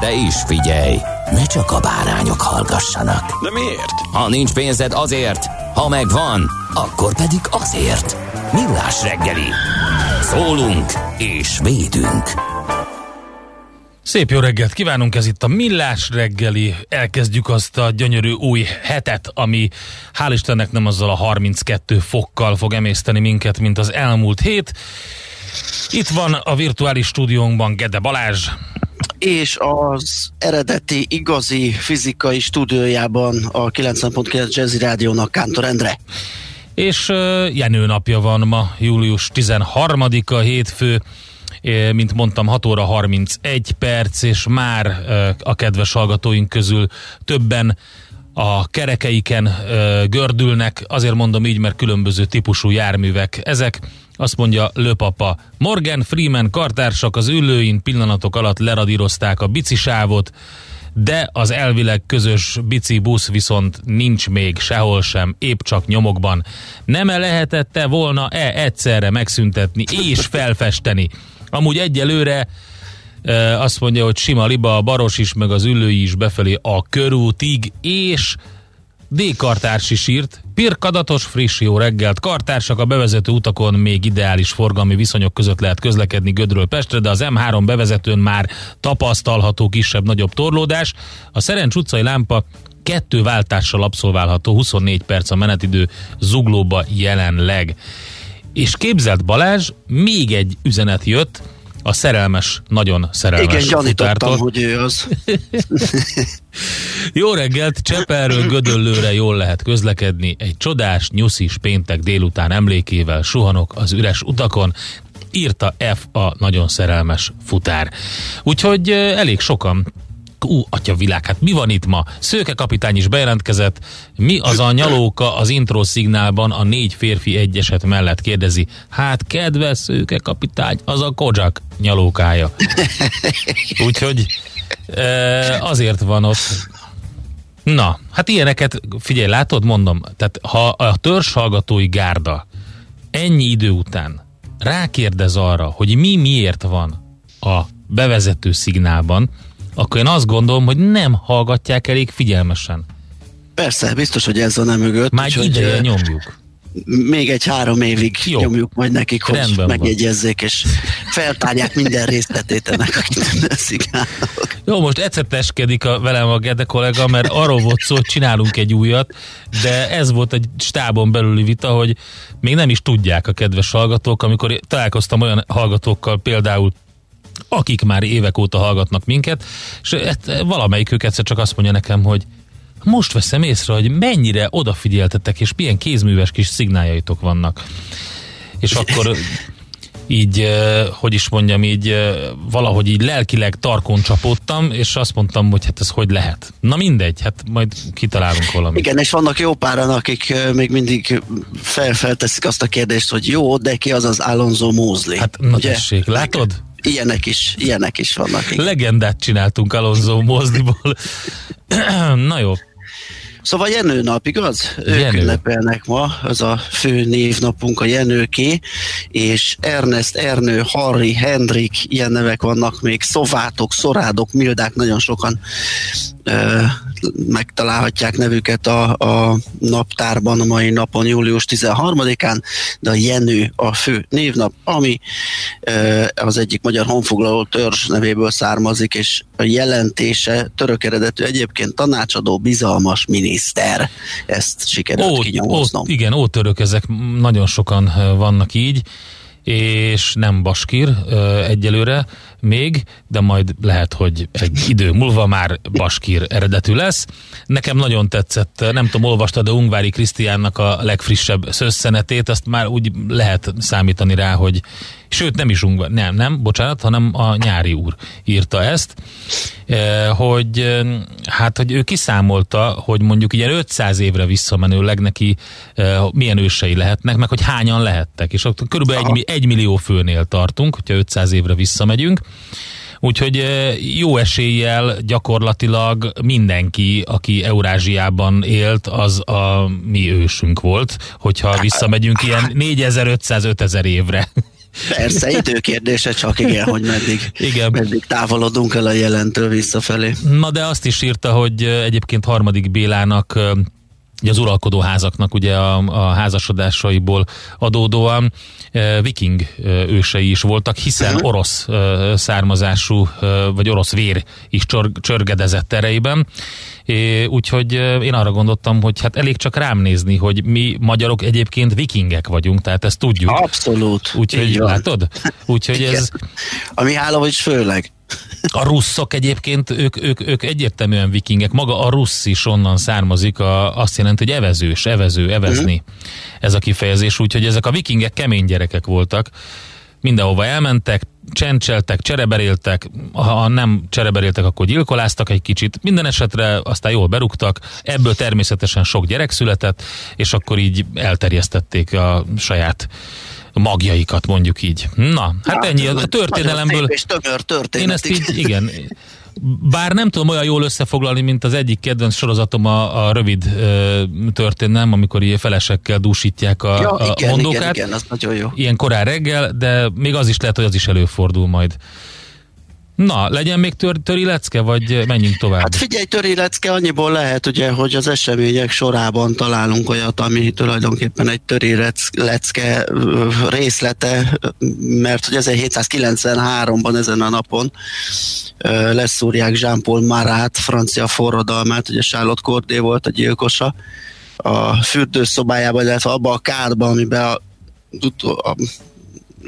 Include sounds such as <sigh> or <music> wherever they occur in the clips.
De is figyelj, ne csak a bárányok hallgassanak. De miért? Ha nincs pénzed azért, ha megvan, akkor pedig azért. Millás reggeli. Szólunk és védünk. Szép jó reggelt kívánunk, ez itt a Millás reggeli. Elkezdjük azt a gyönyörű új hetet, ami hál' Istennek nem azzal a 32 fokkal fog emészteni minket, mint az elmúlt hét. Itt van a virtuális stúdiónkban Gede Balázs. És az eredeti, igazi fizikai stúdiójában a 90.9 Jazzy Rádiónak Kántor Endre. És Jenő napja van ma, július 13-a, hétfő, mint mondtam, 6 óra 31 perc, és már a kedves hallgatóink közül többen a kerekeiken gördülnek, azért mondom így, mert különböző típusú járművek ezek. Azt mondja Löpapa. Morgan Freeman kartársak az ülőin pillanatok alatt leradírozták a bicisávot, de az elvileg közös bici busz viszont nincs még sehol sem, épp csak nyomokban. Nem-e lehetette volna-e egyszerre megszüntetni és felfesteni? Amúgy egyelőre e, azt mondja, hogy sima liba a baros is, meg az ülői is befelé a körútig, és D-kartárs is írt, pirkadatos, friss jó reggelt. Kartársak a bevezető utakon még ideális forgalmi viszonyok között lehet közlekedni Gödről Pestre, de az M3 bevezetőn már tapasztalható kisebb-nagyobb torlódás. A Szerencs utcai lámpa kettő váltással abszolválható, 24 perc a menetidő zuglóba jelenleg. És képzelt Balázs, még egy üzenet jött, a szerelmes, nagyon szerelmes Igen, gyanítottam, futártól. hogy ő az. <laughs> Jó reggelt, Csepelről Gödöllőre jól lehet közlekedni. Egy csodás, nyuszis péntek délután emlékével suhanok az üres utakon, írta F a nagyon szerelmes futár. Úgyhogy elég sokan Ú, atya világ, hát mi van itt ma? Szőke kapitány is bejelentkezett. Mi az a nyalóka az intro szignálban a négy férfi egyeset mellett kérdezi. Hát kedves szőke kapitány, az a Kojak nyalókája. Úgyhogy e, azért van ott. Na, hát ilyeneket, figyelj, látod, mondom, tehát ha a törzs hallgatói gárda ennyi idő után rákérdez arra, hogy mi miért van a bevezető szignálban, akkor én azt gondolom, hogy nem hallgatják elég figyelmesen. Persze, biztos, hogy ez van nem mögött. Már ideje nyomjuk. Még egy három évig Jó. Nyomjuk majd nekik, hogy Rendben van. megjegyezzék, és feltárják minden részletét ennek a szignálnak. Jó, most egyszer teskedik a, velem a Gede kollega, mert arról volt szó, hogy csinálunk egy újat, de ez volt egy stábon belüli vita, hogy még nem is tudják a kedves hallgatók, amikor találkoztam olyan hallgatókkal például, akik már évek óta hallgatnak minket, és hát valamelyikük egyszer csak azt mondja nekem, hogy most veszem észre, hogy mennyire odafigyeltetek, és milyen kézműves kis szignáljaitok vannak. És akkor így, hogy is mondjam, így valahogy így lelkileg tarkon csapódtam, és azt mondtam, hogy hát ez hogy lehet. Na mindegy, hát majd kitalálunk valamit. Igen, és vannak jó páran, akik még mindig fel, felteszik azt a kérdést, hogy jó, de ki az az Alonso Mosley? Hát na tessék, látod? Ilyenek is, ilyenek is vannak. Igen. Legendát csináltunk Alonso Mozdiból. <clears throat> na jó, Szóval Jenő nap, igaz? Ők Jenő. ünnepelnek ma, az a fő névnapunk a Jenőké, és Ernest, Ernő, Harry, Hendrik, ilyen nevek vannak még, Szovátok, Szorádok, Mildák, nagyon sokan megtalálhatják nevüket a, a naptárban a mai napon, július 13-án, de a Jenő a fő névnap, ami az egyik magyar honfoglaló törzs nevéből származik, és a jelentése török eredetű egyébként tanácsadó bizalmas miniszter. Ezt sikerült ó, kinyomoznom. Ó, igen, ótörök ezek nagyon sokan vannak így és nem baskír egyelőre még, de majd lehet, hogy egy idő múlva már baskír eredetű lesz. Nekem nagyon tetszett, nem tudom, olvastad de Ungvári Krisztiánnak a legfrissebb szösszenetét, azt már úgy lehet számítani rá, hogy sőt nem is Ungvári, nem, nem, bocsánat, hanem a nyári úr írta ezt, hogy hát, hogy ő kiszámolta, hogy mondjuk ilyen 500 évre visszamenőleg neki milyen ősei lehetnek, meg hogy hányan lehettek, és ott körülbelül egy, egy millió főnél tartunk, hogyha 500 évre visszamegyünk, Úgyhogy jó eséllyel gyakorlatilag mindenki, aki Eurázsiában élt, az a mi ősünk volt, hogyha visszamegyünk ilyen 4500-5000 évre. Persze, időkérdése csak igen, hogy meddig, igen. meddig távolodunk el a jelentől visszafelé. Na de azt is írta, hogy egyébként harmadik Bélának az uralkodó házaknak ugye a, a házasodásaiból adódóan e, viking e, ősei is voltak, hiszen uh-huh. orosz e, származású, vagy orosz vér is csor, csörgedezett erejében. É, úgyhogy én arra gondoltam, hogy hát elég csak rám nézni, hogy mi magyarok egyébként vikingek vagyunk, tehát ezt tudjuk. Abszolút. Úgyhogy látod? Úgyhogy ez... A Mihálovics főleg. A russzok egyébként, ők, ők, ők egyértelműen vikingek. Maga a russz is onnan származik, a, azt jelenti, hogy evezős, evező, evezni. Uh-huh. Ez a kifejezés, úgyhogy ezek a vikingek kemény gyerekek voltak. Mindenhova elmentek, csencseltek, csereberéltek, ha nem csereberéltek, akkor gyilkoláztak egy kicsit. Minden esetre aztán jól berúgtak, ebből természetesen sok gyerek született, és akkor így elterjesztették a saját magjaikat, mondjuk így. Na, hát ja, ennyi a történelemből. És tömör történet. Én ezt így, igen. Bár nem tudom olyan jól összefoglalni, mint az egyik kedvenc sorozatom a, a rövid ö, történelem, amikor ilyen felesekkel dúsítják a, ja, a igen, mondókát. Igen, igen, az nagyon jó. Ilyen korán reggel, de még az is lehet, hogy az is előfordul majd. Na, legyen még tör, töri lecke, vagy menjünk tovább? Hát figyelj, töri lecke annyiból lehet, ugye, hogy az események sorában találunk olyat, ami tulajdonképpen egy töri lecke részlete, mert hogy 1793-ban ezen a napon leszúrják Jean-Paul Marat, francia forradalmát, ugye Charlotte Corday volt a gyilkosa, a fürdőszobájában, illetve abba a kádba, amiben a, a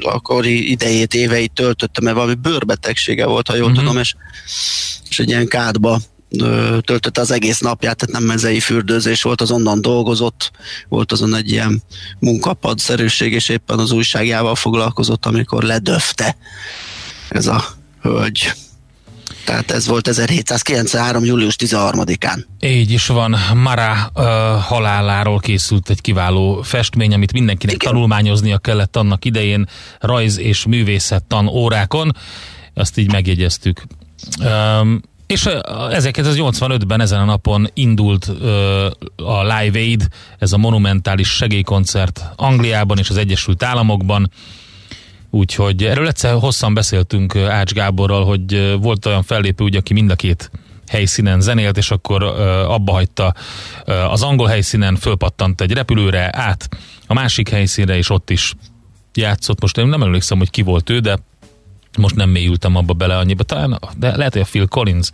akkori idejét, éveit töltötte, mert valami bőrbetegsége volt, ha jól uh-huh. tudom, és, és egy ilyen kádba töltötte az egész napját, tehát nem mezei fürdőzés volt, az onnan dolgozott, volt azon egy ilyen munkapadszerűség, és éppen az újságjával foglalkozott, amikor ledöfte ez a hölgy. Tehát ez volt 1793. július 13-án. Így is van. Mara uh, haláláról készült egy kiváló festmény, amit mindenkinek Igen. tanulmányoznia kellett annak idején rajz és művészet tan órákon. Azt így megjegyeztük. Um, és 1985-ben ezen a napon indult uh, a Live Aid, ez a monumentális segélykoncert Angliában és az Egyesült Államokban. Úgyhogy erről egyszer hosszan beszéltünk Ács Gáborral, hogy volt olyan fellépő, ugye, aki mind a két helyszínen zenélt, és akkor abba hagyta az angol helyszínen, fölpattant egy repülőre át a másik helyszínre, és ott is játszott. Most én nem emlékszem, hogy ki volt ő, de most nem mélyültem abba bele annyiba, talán, de lehet, hogy a Phil Collins.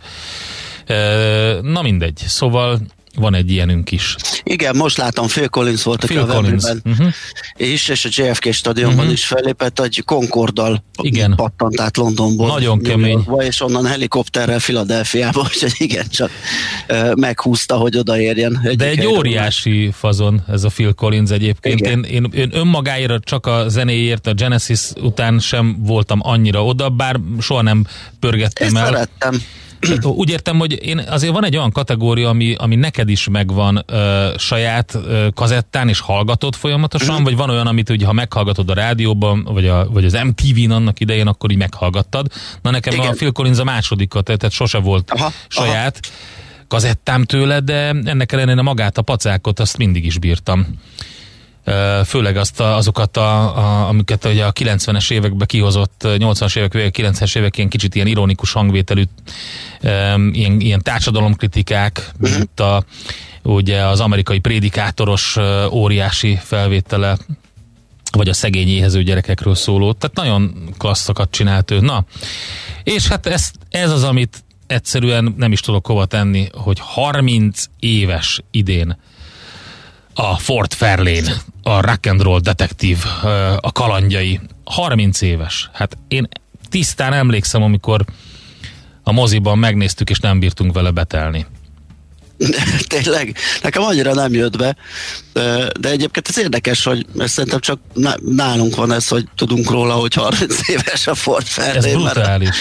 Na mindegy, szóval van egy ilyenünk is. Igen, most látom, Phil Collins volt, Phil a Collins. Uh-huh. is, és a JFK stadionban uh-huh. is fellépett, egy Concorddal igen. pattant át Londonból. Nagyon kemény. És onnan helikopterrel Filadelfiába, <laughs> úgyhogy igen, csak uh, meghúzta, hogy odaérjen. De egy óriási fazon ez a Phil Collins egyébként. Én, én, én önmagáért csak a zenéért, a Genesis után sem voltam annyira oda, bár soha nem pörgettem Ezt el. szerettem úgy értem, hogy én azért van egy olyan kategória, ami, ami neked is megvan ö, saját ö, kazettán, és hallgatod folyamatosan, uh-huh. vagy van olyan, amit ugye, ha meghallgatod a rádióban, vagy, a, vagy az MTV-n annak idején, akkor így meghallgattad. Na nekem Igen. a Phil Collins a másodikat, tehát sose volt aha, saját aha. kazettám tőle, de ennek ellenére magát a pacákot azt mindig is bírtam. Főleg azt a, azokat, a, a, amiket ugye a 90-es években kihozott, 80-as évek végek, 90-es évek ilyen kicsit ilyen ironikus hangvételű, ilyen, ilyen társadalomkritikák, uh-huh. mint a, ugye az amerikai prédikátoros óriási felvétele, vagy a szegény éhező gyerekekről szóló. Tehát nagyon klasszokat csinált ő. Na, és hát ez, ez az, amit egyszerűen nem is tudok hova tenni, hogy 30 éves idén a Fort Fairlane, a rock and roll detektív, a kalandjai. 30 éves. Hát én tisztán emlékszem, amikor a moziban megnéztük, és nem bírtunk vele betelni. Tényleg, nekem annyira nem jött be, de egyébként ez érdekes, hogy ez szerintem csak nálunk van ez, hogy tudunk róla, hogy 30 <laughs> éves a Ford Fairlane. Ez brutális.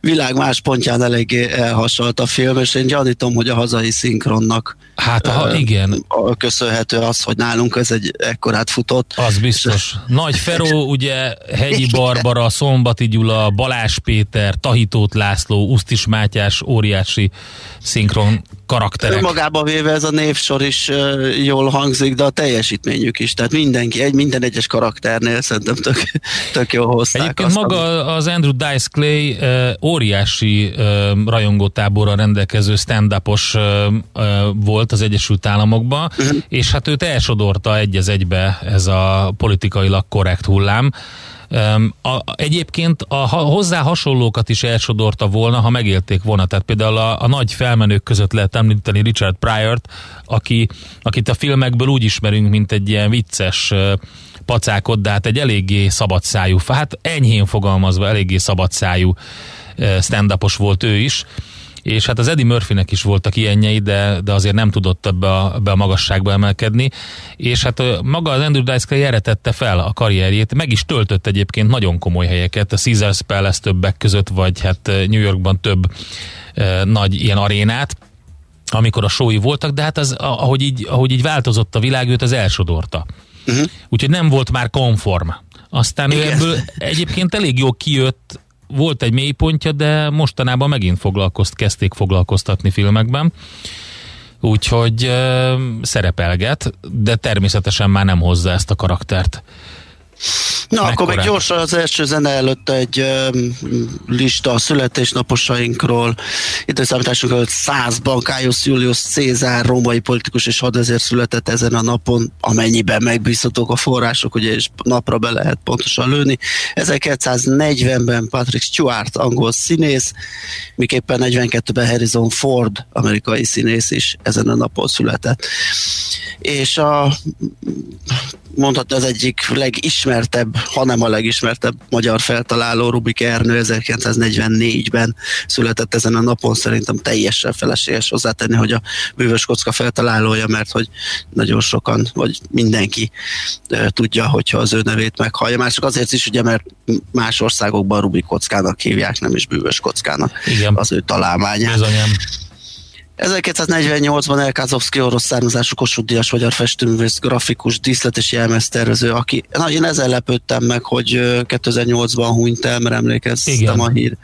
Világ más pontján eléggé elhasalt a film, és én gyanítom, hogy a hazai szinkronnak Hát ha, igen. köszönhető az, hogy nálunk ez egy ekkorát futott. Az biztos. Nagy Feró, ugye Hegyi <laughs> Barbara, Szombati Gyula, Balás Péter, Tahitót László, Usztis Mátyás, óriási szinkron karakterek. Önmagában véve ez a névsor is jól hangzik, de a teljesítményük is. Tehát mindenki, egy, minden egyes karakternél szerintem tök, tök jól hozták. Egyébként azt, maga az Andrew Dice Clay óriási rajongótáborra rendelkező uh, volt az Egyesült Államokban, uh-huh. és hát őt elsodorta egy az egybe ez a politikailag korrekt hullám. A, egyébként a, hozzá hasonlókat is elsodorta volna, ha megélték volna. Tehát például a, a nagy felmenők között lehet említeni Richard Pryor-t, aki, akit a filmekből úgy ismerünk, mint egy ilyen vicces pacákot, de hát egy eléggé szabadszájú, hát enyhén fogalmazva eléggé szabadszájú stand volt ő is és hát az Eddie Murphynek is voltak ilyenjei, de, de azért nem tudott ebbe a, ebbe a magasságba emelkedni, és hát maga az Andrew Dice Clay erre tette fel a karrierjét, meg is töltött egyébként nagyon komoly helyeket, a Caesars Palace többek között, vagy hát New Yorkban több eh, nagy ilyen arénát, amikor a showi voltak, de hát az, ahogy így, ahogy így változott a világ, őt az elsodorta. Uh-huh. Úgyhogy nem volt már konform. Aztán Igen. ő ebből egyébként elég jó kijött, volt egy mélypontja, de mostanában megint foglalkozt, kezdték foglalkoztatni filmekben. Úgyhogy uh, szerepelget, de természetesen már nem hozza ezt a karaktert. Na, Mekkorát? akkor még gyorsan az első zene előtt egy um, lista a születésnaposainkról. Időszámításunk előtt százban Caius Julius Cézár, római politikus és hadvezér született ezen a napon, amennyiben megbízhatók a források, ugye, és napra be lehet pontosan lőni. 1940-ben Patrick Stewart, angol színész, miképpen 42-ben Harrison Ford, amerikai színész is ezen a napon született. És a mondhatni az egyik legismertebb, hanem a legismertebb magyar feltaláló Rubik Ernő 1944-ben született ezen a napon, szerintem teljesen felesleges hozzátenni, hogy a bűvös kocka feltalálója, mert hogy nagyon sokan, vagy mindenki tudja, hogyha az ő nevét meghallja. Már csak azért is, ugye, mert más országokban Rubik kockának hívják, nem is bűvös kockának Igen. az ő találmányát. Bizonyám. 1948-ban Elkázovszki orosz származású Kossuth Díjas magyar festőművész, grafikus, díszlet és jelmeztervező, aki, na én ezzel lepődtem meg, hogy 2008-ban hunyt el, mert emlékeztem Igen. a hír,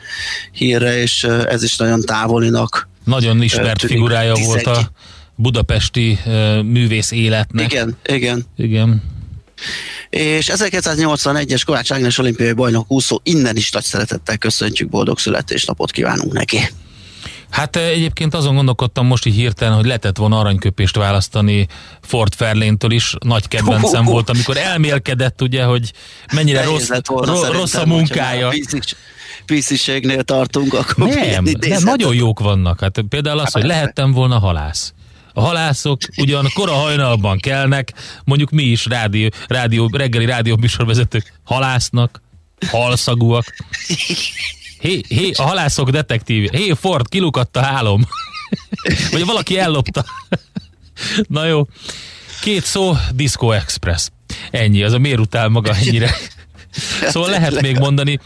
hírre, és ez is nagyon távolinak. Nagyon ismert tűnik, figurája 11. volt a budapesti művész életnek. Igen, igen. Igen. És 1981-es Kovács Ágnes olimpiai bajnok úszó, innen is nagy szeretettel köszöntjük, boldog születésnapot kívánunk neki. Hát eh, egyébként azon gondolkodtam most így hirtelen, hogy lehetett volna aranyköpést választani Ford Fairlane-től is. Nagy kedvencem uh, volt, amikor elmélkedett, ugye, hogy mennyire rossz, ro- rossz a munkája. Pisziségnél tartunk, akkor nem, nem, nagyon jók vannak. Hát például az, hát hogy lehettem volna halász. A halászok ugyan kora hajnalban kelnek, mondjuk mi is rádió, rádió, reggeli rádió műsorvezetők halásznak, halszagúak. <laughs> Hé, hé, a halászok detektív. Hé, Ford, kilukadt a hálom. <laughs> Vagy valaki ellopta. <laughs> Na jó. Két szó, Disco Express. Ennyi, az a miért utál maga ennyire. <laughs> Szóval lehet még mondani.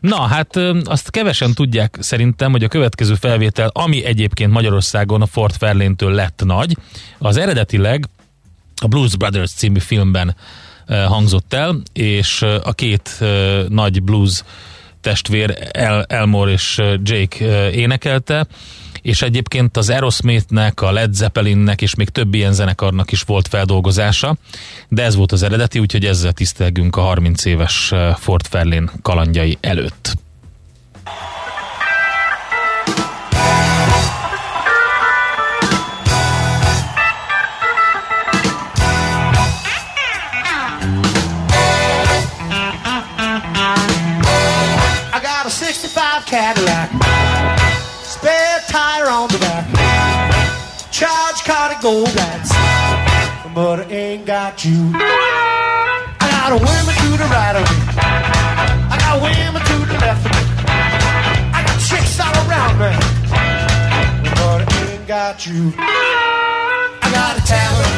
Na, hát azt kevesen tudják szerintem, hogy a következő felvétel, ami egyébként Magyarországon a Ford Fairlane-től lett nagy, az eredetileg a Blues Brothers című filmben hangzott el, és a két nagy blues testvér El, Elmore és Jake énekelte, és egyébként az Aerosmithnek, a Led Zeppelinnek és még több ilyen zenekarnak is volt feldolgozása, de ez volt az eredeti, úgyhogy ezzel tisztelgünk a 30 éves Fort Fairlane kalandjai előtt. Cadillac spare tire on the back. Charge card of gold bats, but I ain't got you. I got a women to the right of me. I got women to the left of me. I got chicks all around me, but I ain't got you. I got a tavern,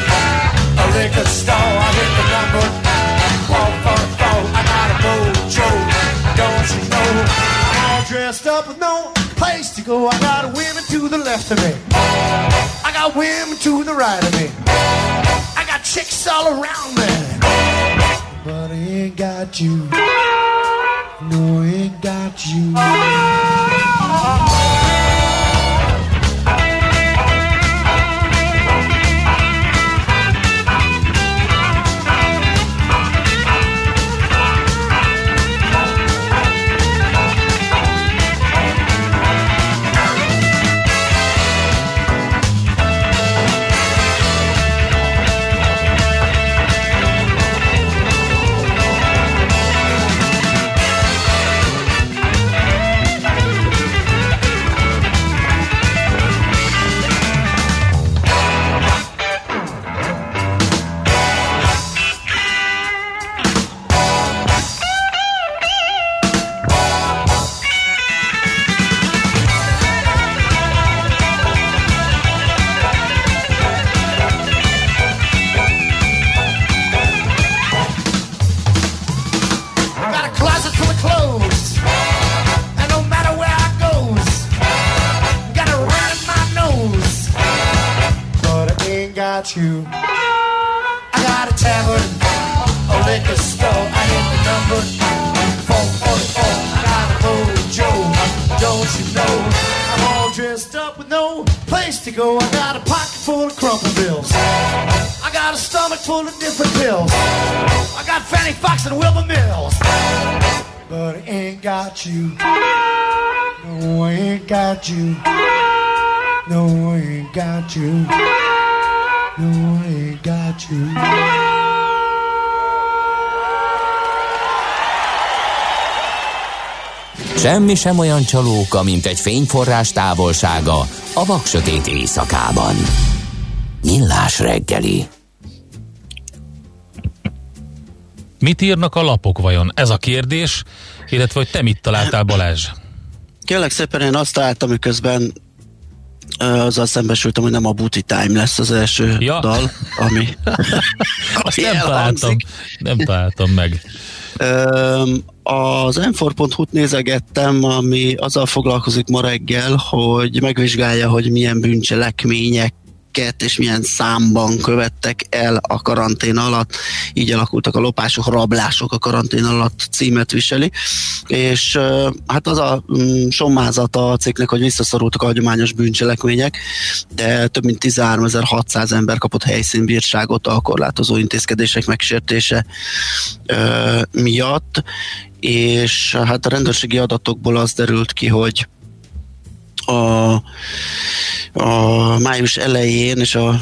a liquor store. I hit the number four, four, four. I got a mojo, don't you know? Dressed up with no place to go. I got women to the left of me. I got women to the right of me. I got chicks all around me. But I ain't got you. No, I ain't got you. You. No, I ain't got you. No, I ain't got you. Semmi sem olyan csalóka, mint egy fényforrás távolsága a vaksötét éjszakában. Millás reggeli. Mit írnak a lapok vajon? Ez a kérdés, illetve hogy te mit találtál Balázs? Kérlek szépen én azt találtam, miközben azzal szembesültem, hogy nem a Booty Time lesz az első ja. dal, ami, <laughs> Azt nem találtam, nem találtam meg. Az m4.hu-t nézegettem, ami azzal foglalkozik ma reggel, hogy megvizsgálja, hogy milyen bűncselekmények miket és milyen számban követtek el a karantén alatt. Így alakultak a lopások, rablások a karantén alatt címet viseli. És hát az a mm, sommázata a cikknek, hogy visszaszorultak a hagyományos bűncselekmények, de több mint 13.600 ember kapott helyszínbírságot a korlátozó intézkedések megsértése miatt, és hát a rendőrségi adatokból az derült ki, hogy a, a május elején és a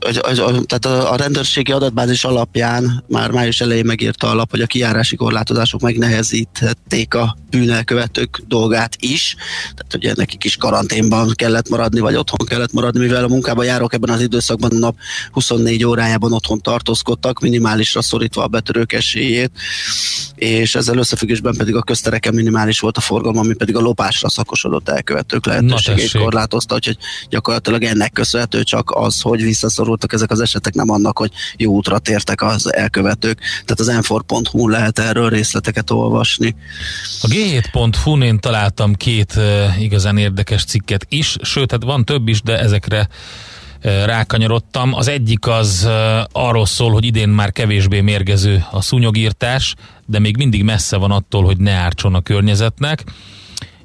a, a, tehát a, a rendőrségi adatbázis alapján már május elején megírta alap, hogy a kiárási korlátozások megnehezíthették a bűnelkövetők dolgát is, tehát ugye nekik is karanténban kellett maradni, vagy otthon kellett maradni, mivel a munkába járok ebben az időszakban a nap 24 órájában otthon tartózkodtak, minimálisra szorítva a betörők esélyét, és ezzel összefüggésben pedig a köztereken minimális volt a forgalom, ami pedig a lopásra szakosodott elkövetők lehetőségét korlátozta, úgyhogy gyakorlatilag ennek köszönhető csak az, hogy visszaszorultak ezek az esetek, nem annak, hogy jó útra tértek az elkövetők. Tehát az enfor.hu lehet erről részleteket olvasni. A g7.hu-n én találtam két uh, igazán érdekes cikket is, sőt, hát van több is, de ezekre rákanyarodtam. Az egyik az arról szól, hogy idén már kevésbé mérgező a szúnyogírtás, de még mindig messze van attól, hogy ne ártson a környezetnek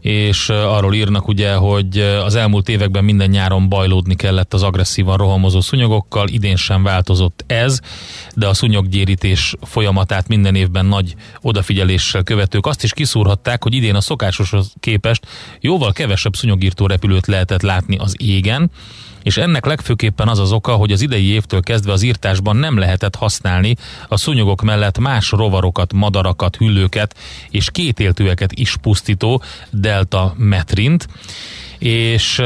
és arról írnak ugye, hogy az elmúlt években minden nyáron bajlódni kellett az agresszívan rohamozó szunyogokkal, idén sem változott ez, de a szúnyoggyérítés folyamatát minden évben nagy odafigyeléssel követők azt is kiszúrhatták, hogy idén a szokásoshoz képest jóval kevesebb szúnyogírtó repülőt lehetett látni az égen, és ennek legfőképpen az az oka, hogy az idei évtől kezdve az írtásban nem lehetett használni a szúnyogok mellett más rovarokat, madarakat, hüllőket és kétéltőeket is pusztító delta metrint, és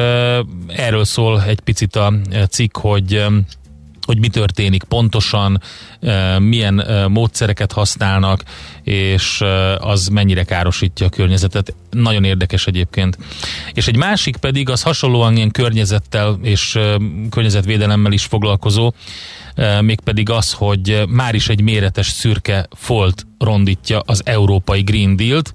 erről szól egy picit a cikk, hogy hogy mi történik pontosan, milyen módszereket használnak, és az mennyire károsítja a környezetet. Nagyon érdekes egyébként. És egy másik pedig az hasonlóan ilyen környezettel és környezetvédelemmel is foglalkozó, mégpedig az, hogy már is egy méretes szürke folt rondítja az európai Green Deal-t,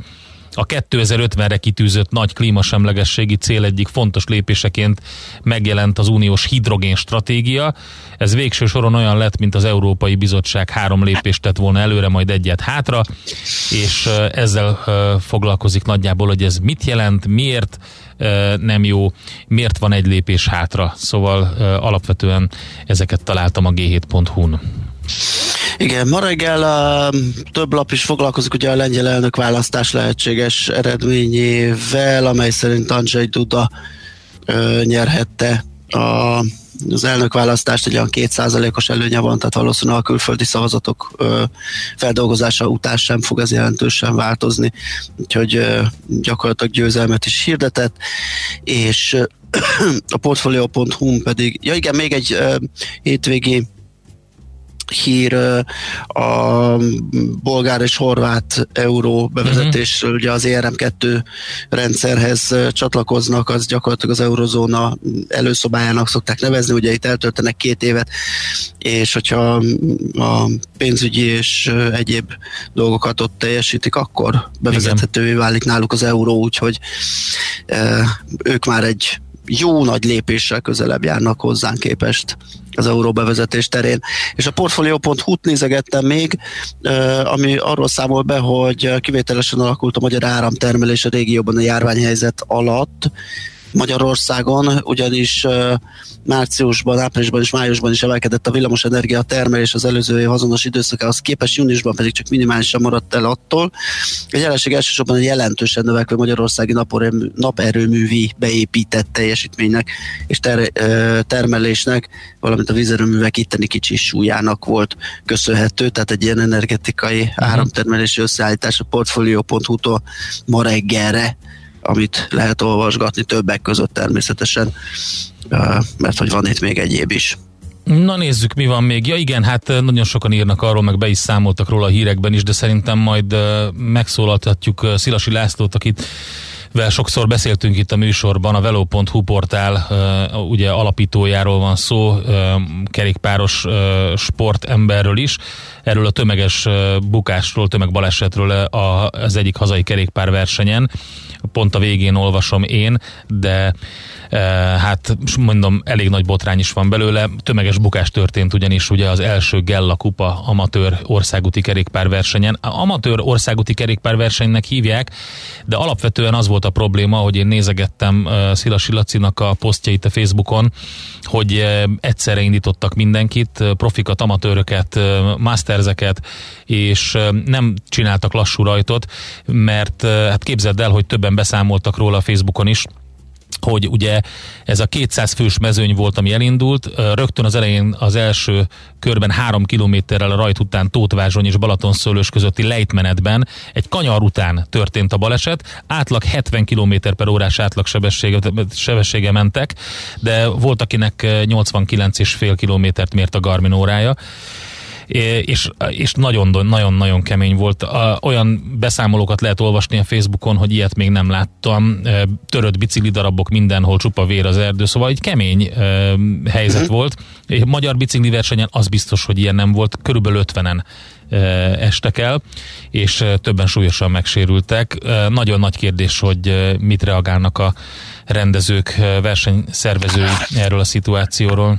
a 2050-re kitűzött nagy klímasemlegességi cél egyik fontos lépéseként megjelent az uniós hidrogén stratégia. Ez végső soron olyan lett, mint az Európai Bizottság három lépést tett volna előre, majd egyet hátra, és ezzel foglalkozik nagyjából, hogy ez mit jelent, miért nem jó, miért van egy lépés hátra. Szóval alapvetően ezeket találtam a g7.hu-n. Igen, ma reggel a több lap is foglalkozik ugye a lengyel elnök választás lehetséges eredményével, amely szerint Andrzej Duda ö, nyerhette a az elnökválasztást egy olyan kétszázalékos előnye van, tehát valószínűleg a külföldi szavazatok ö, feldolgozása után sem fog ez jelentősen változni, úgyhogy ö, gyakorlatilag győzelmet is hirdetett, és ö, <clears throat> a portfolio.hu pedig, ja igen, még egy ö, hétvégi hír a bolgár és horvát euró bevezetésről, ugye az ERM2 rendszerhez csatlakoznak, az gyakorlatilag az eurozóna előszobájának szokták nevezni, ugye itt eltöltenek két évet, és hogyha a pénzügyi és egyéb dolgokat ott teljesítik, akkor bevezethetővé válik náluk az euró, úgyhogy ők már egy jó nagy lépéssel közelebb járnak hozzánk képest az euró bevezetés terén. És a portfolio.hu-t nézegettem még, ami arról számol be, hogy kivételesen alakult a magyar áramtermelés a régióban a járványhelyzet alatt, Magyarországon, ugyanis márciusban, áprilisban és májusban is emelkedett a villamosenergia termelés az előző év azonos időszakához képest, júniusban pedig csak minimálisan maradt el attól. A jelenség elsősorban egy jelentősen növekvő magyarországi naperőművi beépített teljesítménynek és ter- termelésnek, valamint a vízerőművek itteni kicsi súlyának volt köszönhető, tehát egy ilyen energetikai uh-huh. áramtermelési összeállítás a portfolio.hu-tól ma reggelre amit lehet olvasgatni többek között természetesen, mert hogy van itt még egyéb is. Na nézzük, mi van még. Ja igen, hát nagyon sokan írnak arról, meg be is számoltak róla a hírekben is, de szerintem majd megszólaltatjuk Szilasi Lászlót, akit vel sokszor beszéltünk itt a műsorban, a velo.hu portál ugye alapítójáról van szó, kerékpáros sportemberről is, erről a tömeges bukásról, tömegbalesetről az egyik hazai kerékpárversenyen, pont a végén olvasom én, de hát mondom, elég nagy botrány is van belőle. Tömeges bukás történt ugyanis ugye az első Gella Kupa amatőr országúti kerékpárversenyen. Amatőr országúti kerékpárversenynek hívják, de alapvetően az volt a probléma, hogy én nézegettem Szilasi Lacinak a posztjait a Facebookon, hogy egyszerre indítottak mindenkit, profikat, amatőröket, masterzeket, és nem csináltak lassú rajtot, mert hát képzeld el, hogy többen beszámoltak róla a Facebookon is, hogy ugye ez a 200 fős mezőny volt, ami elindult, rögtön az elején az első körben három kilométerrel a rajt után Tótvázsony és Balatonszőlős közötti lejtmenetben egy kanyar után történt a baleset, átlag 70 km per órás átlag sebessége, sebessége mentek, de volt akinek 89,5 kilométert mért a Garmin órája, és, és nagyon, nagyon, nagyon kemény volt. Olyan beszámolókat lehet olvasni a Facebookon, hogy ilyet még nem láttam. Törött bicikli darabok mindenhol, csupa vér az erdő, szóval egy kemény helyzet uh-huh. volt. Magyar bicikli versenyen az biztos, hogy ilyen nem volt. Körülbelül 50-en estek el, és többen súlyosan megsérültek. Nagyon nagy kérdés, hogy mit reagálnak a rendezők, versenyszervezői erről a szituációról.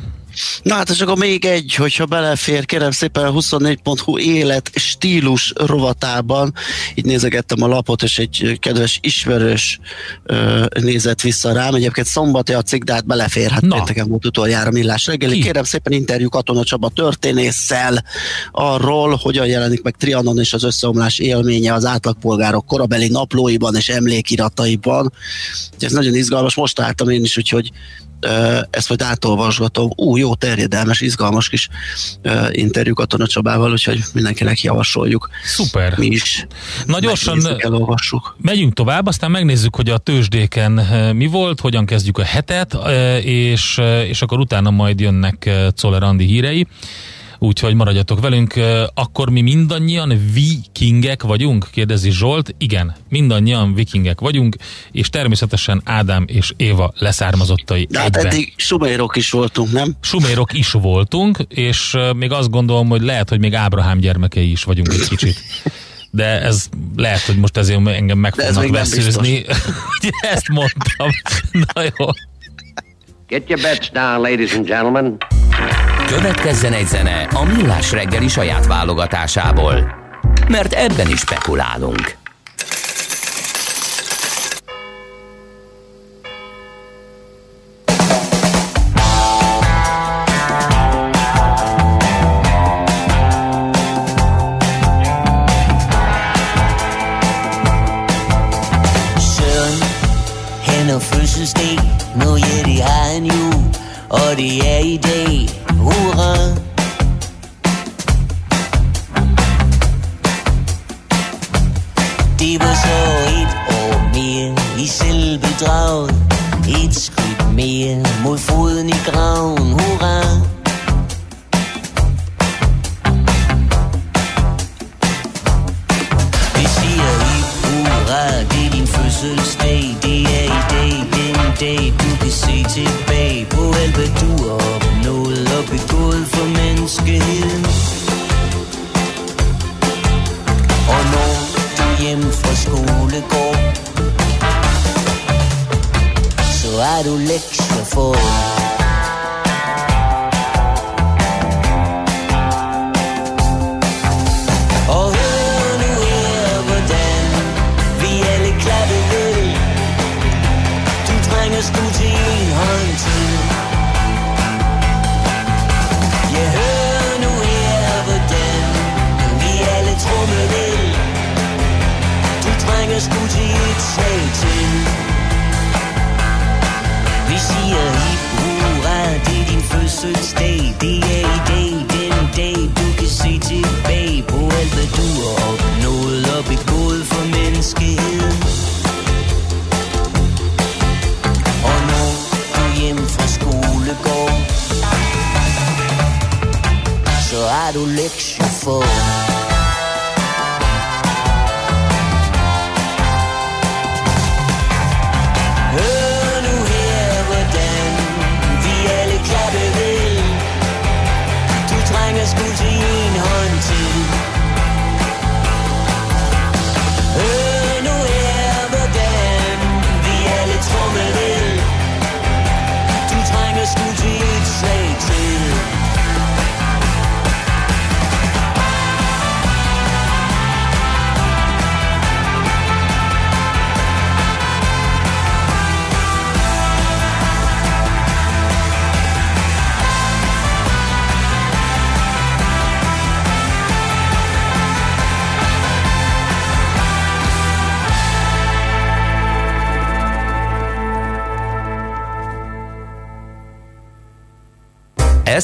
Na hát és akkor még egy, hogyha belefér, kérem szépen a 24.hu élet stílus rovatában, így nézegettem a lapot, és egy kedves ismerős ö, nézett vissza rám, egyébként szombat játszik, de hát belefér, hát pénteken volt utoljára millás reggeli. Ki? Kérem szépen interjú Katona Csaba történésszel arról, hogyan jelenik meg Trianon és az összeomlás élménye az átlagpolgárok korabeli naplóiban és emlékirataiban. Ez nagyon izgalmas, most álltam én is, úgyhogy ezt majd átolvasgatom. Ú, jó, terjedelmes, izgalmas kis interjú Katona Csabával, úgyhogy mindenkinek javasoljuk. Szuper. Mi is. Na gyorsan elolvassuk. megyünk tovább, aztán megnézzük, hogy a tőzsdéken mi volt, hogyan kezdjük a hetet, és, és akkor utána majd jönnek Czoller Andi hírei úgyhogy maradjatok velünk. Akkor mi mindannyian vikingek vagyunk? Kérdezi Zsolt. Igen, mindannyian vikingek vagyunk, és természetesen Ádám és Éva leszármazottai De hát eddig sumérok is voltunk, nem? Sumérok is voltunk, és még azt gondolom, hogy lehet, hogy még Ábrahám gyermekei is vagyunk egy kicsit. de ez lehet, hogy most ezért engem meg fognak veszőzni. <laughs> Ezt mondtam. <laughs> Na jó. Get your bets down, ladies and gentlemen. Következzen egy zene a Millás reggeli saját válogatásából, mert ebben is spekulálunk. fødselsdag, nu er det har en jul, og det er i dag hurra. Det var så et år mere i selvbedraget Et skridt mere mod foden i graven, hurra. Vi siger i hurra, det er din fødselsdag. Det er i dag, den dag du kan se tilbage. På alt hvad du har opnået og begået for menneskeheden. Og når du hjem fra skole går Så er du lektier for til til. Vi siger hip hurra, det er din fødselsdag. Det er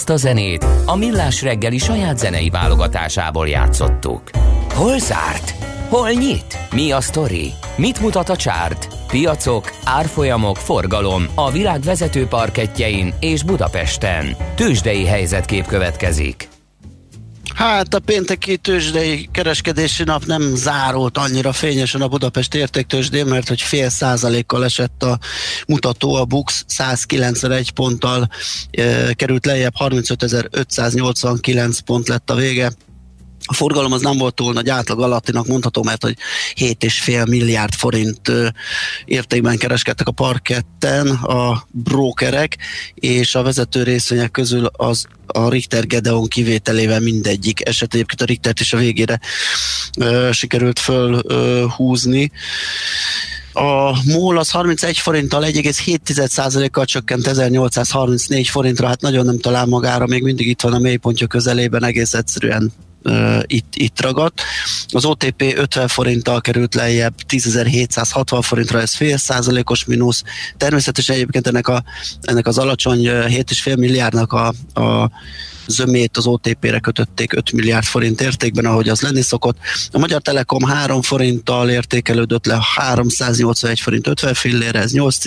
Ezt a zenét a Millás reggeli saját zenei válogatásából játszottuk. Hol zárt? Hol nyit? Mi a sztori? Mit mutat a csárt? Piacok, árfolyamok, forgalom a világ vezető parketjein és Budapesten. Tősdei helyzetkép következik. Hát a pénteki tőzsdei kereskedési nap nem zárult annyira fényesen a Budapest értéktőzsdén, mert hogy fél százalékkal esett a mutató, a BUX 191 ponttal e, került lejjebb, 35.589 pont lett a vége. A forgalom az nem volt túl nagy átlag alattinak mondható, mert hogy 7,5 milliárd forint értékben kereskedtek a parketten a brókerek, és a vezető részvények közül az a Richter Gedeon kivételével mindegyik eset egyébként a Richtert is a végére ö, sikerült fölhúzni. A MOL az 31 forinttal 1,7%-kal csökkent 1834 forintra, hát nagyon nem talál magára, még mindig itt van a mélypontja közelében, egész egyszerűen itt, itt ragadt. Az OTP 50 forinttal került lejjebb, 10.760 forintra, ez fél százalékos mínusz. Természetesen egyébként ennek, a, ennek az alacsony uh, 7,5 milliárdnak a, a zömét az OTP-re kötötték 5 milliárd forint értékben, ahogy az lenni szokott. A Magyar Telekom 3 forinttal értékelődött le 381 forint 50 fillére, ez 8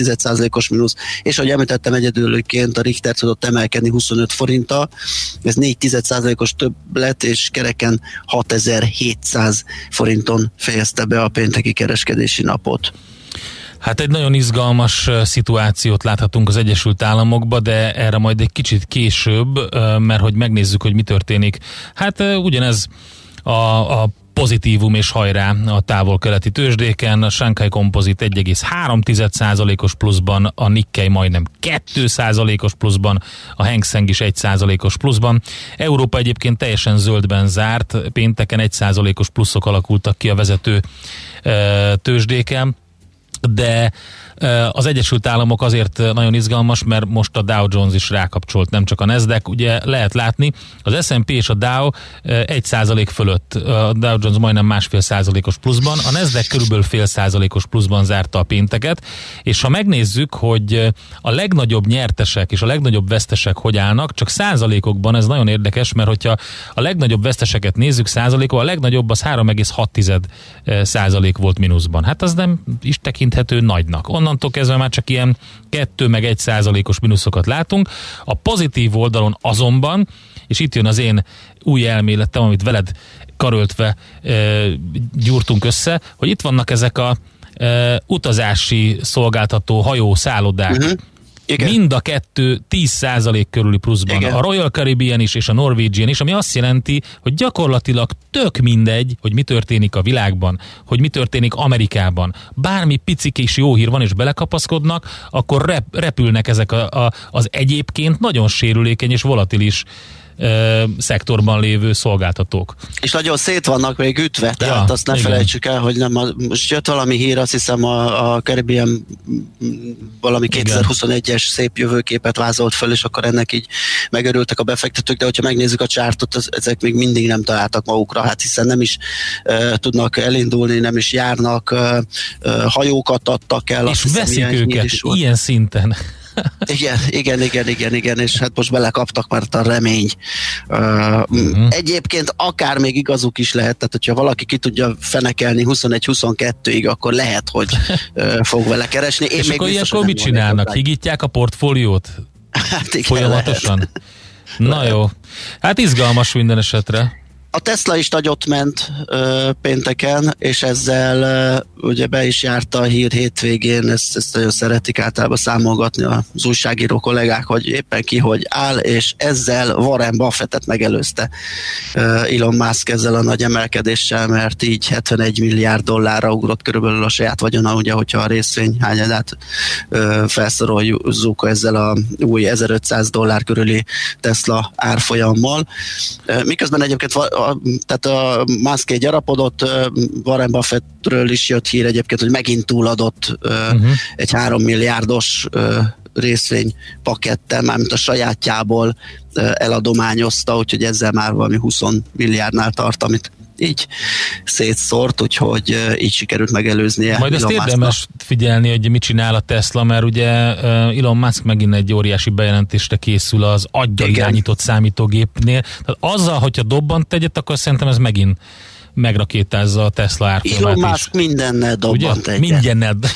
os mínusz, és ahogy említettem egyedülként a Richter tudott emelkedni 25 forinttal, ez 4 os több lett, és kereken 6700 forinton fejezte be a pénteki kereskedési napot. Hát egy nagyon izgalmas szituációt láthatunk az Egyesült Államokba, de erre majd egy kicsit később, mert hogy megnézzük, hogy mi történik. Hát ugyanez a, a pozitívum és hajrá a távol-keleti tőzsdéken, a Shanghai Composite 1,3%-os pluszban, a Nikkei majdnem 2%-os pluszban, a Hang Seng is 1%-os pluszban. Európa egyébként teljesen zöldben zárt, pénteken 1%-os pluszok alakultak ki a vezető tőzsdéken de az Egyesült Államok azért nagyon izgalmas, mert most a Dow Jones is rákapcsolt, nem csak a Nasdaq. Ugye lehet látni, az S&P és a Dow 1 százalék fölött, a Dow Jones majdnem másfél százalékos pluszban, a Nasdaq körülbelül fél százalékos pluszban zárta a pénteket, és ha megnézzük, hogy a legnagyobb nyertesek és a legnagyobb vesztesek hogy állnak, csak százalékokban ez nagyon érdekes, mert hogyha a legnagyobb veszteseket nézzük százalékon, a legnagyobb az 3,6 százalék volt mínuszban. Hát az nem is tekinthető nagynak. Onnan onnantól kezdve már csak ilyen 2 meg 1 százalékos mínuszokat látunk. A pozitív oldalon azonban, és itt jön az én új elméletem, amit veled karöltve e, gyúrtunk össze, hogy itt vannak ezek a e, utazási szolgáltató hajó szállodák, uh-huh igen. Mind a kettő 10% körüli pluszban. Igen. A Royal Caribbean is és a Norwegian is, ami azt jelenti, hogy gyakorlatilag tök mindegy, hogy mi történik a világban, hogy mi történik Amerikában. Bármi picik és jó hír van, és belekapaszkodnak, akkor rep, repülnek ezek a, a, az egyébként nagyon sérülékeny és volatilis ö, szektorban lévő szolgáltatók. És nagyon szét vannak még ütve, tehát ja, azt ne igen. felejtsük el, hogy nem a, most jött valami hír, azt hiszem a, a Caribbean valami 2021-es szép jövőképet vázolt föl, és akkor ennek így megörültek a befektetők, de hogyha megnézzük a csártot, az, ezek még mindig nem találtak magukra, hát hiszen nem is uh, tudnak elindulni, nem is járnak, uh, uh, hajókat adtak el. És veszik hiszem, őket ilyen szinten igen, igen, igen, igen, igen, és hát most belekaptak, mert a remény. Uh, uh-huh. Egyébként akár még igazuk is lehet, tehát hogyha valaki ki tudja fenekelni 21-22-ig, akkor lehet, hogy fog vele keresni. Én és még akkor ilyenkor mit csinálnak? Higítják a portfóliót? Hát igen, Folyamatosan? Lehet. Na jó. Hát izgalmas minden esetre. A Tesla is nagyot ment ö, pénteken, és ezzel ö, ugye be is járta a hír hétvégén, ezt, ezt nagyon szeretik általában számolgatni az újságíró kollégák, hogy éppen ki hogy áll, és ezzel Warren Buffettet megelőzte ö, Elon Musk ezzel a nagy emelkedéssel, mert így 71 milliárd dollárra ugrott körülbelül a saját vagyona, ugye, hogyha a részvény hányadát felszoroljuk ezzel a új 1500 dollár körüli Tesla árfolyammal. Miközben egyébként a, tehát a Musk gyarapodott, Warren Buffettről is jött hír egyébként, hogy megint túladott uh-huh. egy három milliárdos részvény pakettel, mármint a sajátjából eladományozta, úgyhogy ezzel már valami 20 milliárdnál tart, amit így szétszórt, úgyhogy így sikerült megelőznie. Majd ezt érdemes figyelni, hogy mit csinál a Tesla, mert ugye Elon Musk megint egy óriási bejelentésre készül az aggyal irányított számítógépnél. Tehát azzal, hogyha dobbant egyet, akkor szerintem ez megint megrakétázza a Tesla árfolyamát Elon Musk mindennel dobbant egyet. Mindennel. <laughs>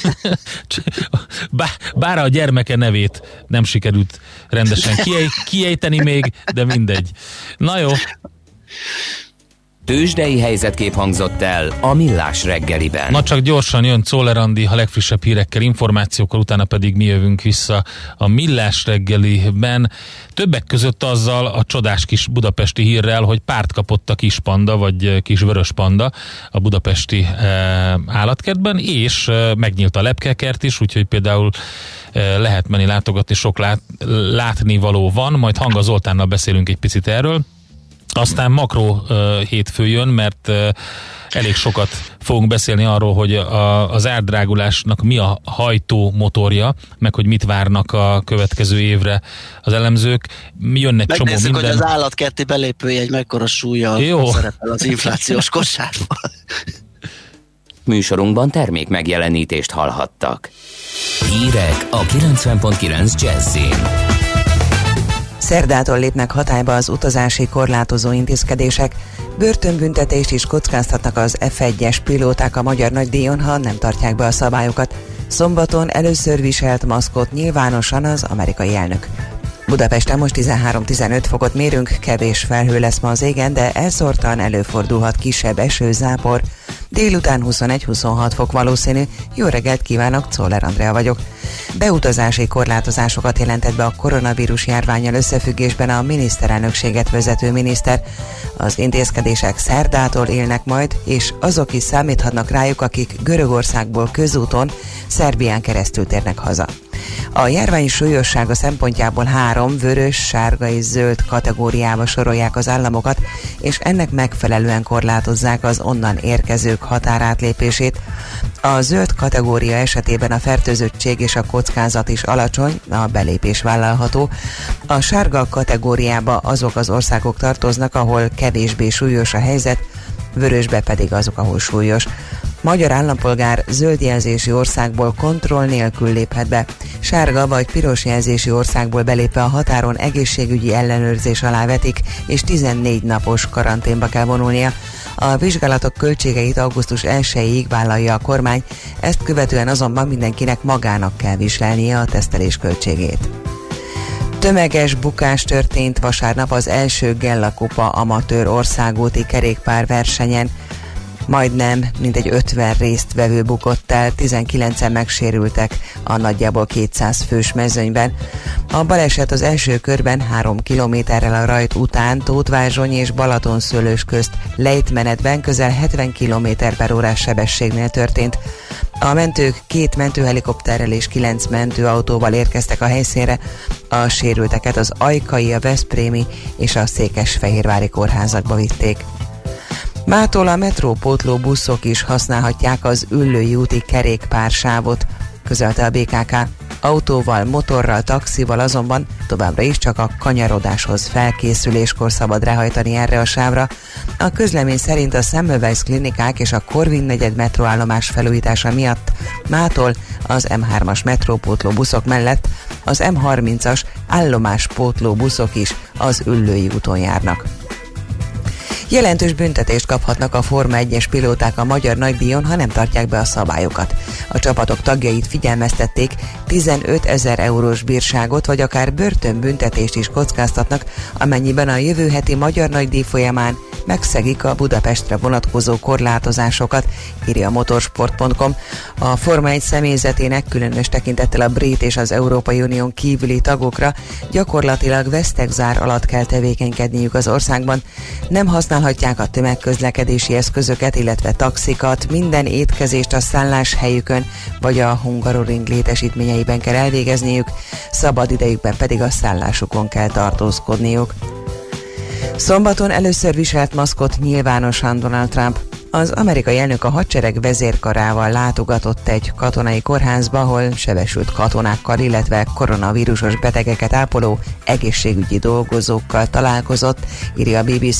Bár, bár a gyermeke nevét nem sikerült rendesen <laughs> kiejteni még, de mindegy. Na jó. Tőzsdei helyzetkép hangzott el a Millás reggeliben. Na csak gyorsan jön Czoller Andi a legfrissebb hírekkel, információkkal, utána pedig mi jövünk vissza a Millás reggeliben. Többek között azzal a csodás kis budapesti hírrel, hogy párt kapott a kis panda, vagy kis vörös panda a budapesti e, állatkertben, és e, megnyílt a lepkekert is, úgyhogy például e, lehet menni látogatni, sok lát, látni való van, majd Hanga Zoltánnal beszélünk egy picit erről. Aztán makro uh, hétfő jön, mert elég sokat fogunk beszélni arról, hogy a, az árdrágulásnak mi a hajtó motorja, meg hogy mit várnak a következő évre az elemzők. Mi jön egy csomó minden. hogy az állatkerti belépője egy mekkora súlya Jó. szerepel az inflációs kosárban. <laughs> Műsorunkban termék megjelenítést hallhattak. Hírek a 90.9 Jazzin. Szerdától lépnek hatályba az utazási korlátozó intézkedések. Börtönbüntetést is kockáztatnak az F1-es pilóták a magyar nagydíjon, ha nem tartják be a szabályokat. Szombaton először viselt maszkot nyilvánosan az amerikai elnök. Budapesten most 13-15 fokot mérünk, kevés felhő lesz ma az égen, de elszórtan előfordulhat kisebb eső, zápor. Délután 21-26 fok valószínű. Jó reggelt kívánok, Czoller Andrea vagyok. Beutazási korlátozásokat jelentett be a koronavírus járványal összefüggésben a miniszterelnökséget vezető miniszter. Az intézkedések szerdától élnek majd, és azok is számíthatnak rájuk, akik Görögországból közúton Szerbián keresztül térnek haza. A járvány súlyossága szempontjából három vörös, sárga és zöld kategóriába sorolják az államokat, és ennek megfelelően korlátozzák az onnan érkezők határátlépését. A zöld kategória esetében a fertőzöttség és a kockázat is alacsony, a belépés vállalható. A sárga kategóriába azok az országok tartoznak, ahol kevésbé súlyos a helyzet, vörösbe pedig azok, ahol súlyos. Magyar állampolgár zöld jelzési országból kontroll nélkül léphet be. Sárga vagy piros jelzési országból belépve a határon egészségügyi ellenőrzés alá vetik, és 14 napos karanténba kell vonulnia. A vizsgálatok költségeit augusztus 1-ig vállalja a kormány, ezt követően azonban mindenkinek magának kell viselnie a tesztelés költségét. Tömeges bukás történt vasárnap az első Gella Kupa amatőr országúti kerékpárversenyen. Majdnem mintegy 50 résztvevő bukott el, 19-en megsérültek a nagyjából 200 fős mezőnyben. A baleset az első körben 3 kilométerrel a rajt után Tótvázsony és Balatonszőlős közt lejtmenetben közel 70 km per órás sebességnél történt. A mentők két mentőhelikopterrel és kilenc mentőautóval érkeztek a helyszínre. A sérülteket az Ajkai, a Veszprémi és a Székesfehérvári kórházakba vitték. Mától a metrópótló buszok is használhatják az Üllői úti kerékpársávot, közölte a BKK. Autóval, motorral, taxival azonban továbbra is csak a kanyarodáshoz felkészüléskor szabad ráhajtani erre a sávra. A közlemény szerint a Semmelweis klinikák és a Korvin negyed metróállomás felújítása miatt mától az M3-as metrópótló buszok mellett az M30-as állomáspótló buszok is az Üllői úton járnak. Jelentős büntetést kaphatnak a Forma 1-es pilóták a magyar nagydíjon, ha nem tartják be a szabályokat. A csapatok tagjait figyelmeztették, 15 ezer eurós bírságot vagy akár börtönbüntetést is kockáztatnak, amennyiben a jövő heti magyar nagydíj folyamán megszegik a Budapestre vonatkozó korlátozásokat, írja a motorsport.com. A Forma 1 személyzetének különös tekintettel a brit és az Európai Unión kívüli tagokra gyakorlatilag vesztegzár alatt kell tevékenykedniük az országban. Nem használhatják a tömegközlekedési eszközöket, illetve taxikat, minden étkezést a szálláshelyükön vagy a Hungaroring létesítményeiben kell elvégezniük, szabad idejükben pedig a szállásukon kell tartózkodniuk. Szombaton először viselt maszkot nyilvánosan Donald Trump. Az amerikai elnök a hadsereg vezérkarával látogatott egy katonai kórházba, ahol sebesült katonákkal, illetve koronavírusos betegeket ápoló egészségügyi dolgozókkal találkozott, írja a BBC.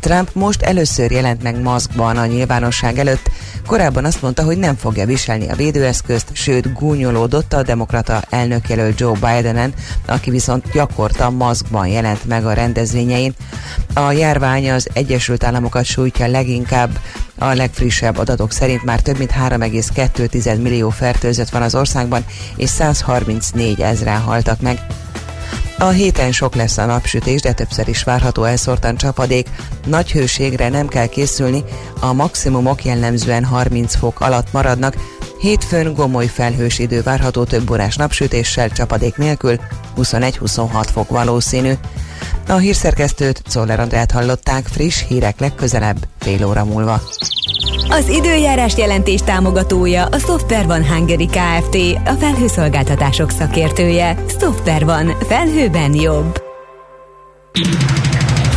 Trump most először jelent meg maszkban a nyilvánosság előtt, Korábban azt mondta, hogy nem fogja viselni a védőeszközt, sőt gúnyolódott a demokrata elnökjelölt Joe Bidenen, aki viszont gyakorta maszkban jelent meg a rendezvényein. A járvány az Egyesült Államokat sújtja leginkább, a legfrissebb adatok szerint már több mint 3,2 millió fertőzött van az országban, és 134 ezrel haltak meg. A héten sok lesz a napsütés, de többször is várható elszórtan csapadék. Nagy hőségre nem kell készülni, a maximumok jellemzően 30 fok alatt maradnak, Hétfőn gomoly felhős idő várható több órás napsütéssel, csapadék nélkül, 21-26 fok valószínű. A hírszerkesztőt, Czoller Andrát hallották, friss hírek legközelebb, fél óra múlva. Az időjárás jelentés támogatója a Software van Hungary Kft. A felhőszolgáltatások szakértője. Software van. Felhőben jobb.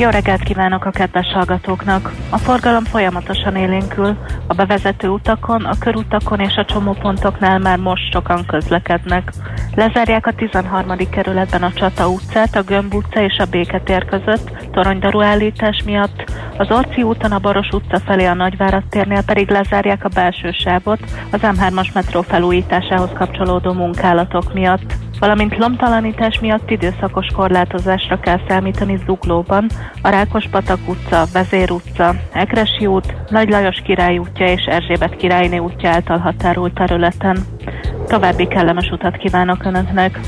Jó reggelt kívánok a kedves hallgatóknak! A forgalom folyamatosan élénkül. A bevezető utakon, a körutakon és a csomópontoknál már most sokan közlekednek. Lezárják a 13. kerületben a Csata utcát, a Gömb utca és a Béketér között, toronydarú állítás miatt, az Orci úton a Baros utca felé a Nagyvárad térnél pedig lezárják a belső sávot az M3-as metró felújításához kapcsolódó munkálatok miatt valamint lomtalanítás miatt időszakos korlátozásra kell számítani Zuglóban, a Rákos-patak utca, Vezér utca, Ekresi út, Nagy Lajos király útja és Erzsébet királyné útja által határolt területen. További kellemes utat kívánok Önöknek!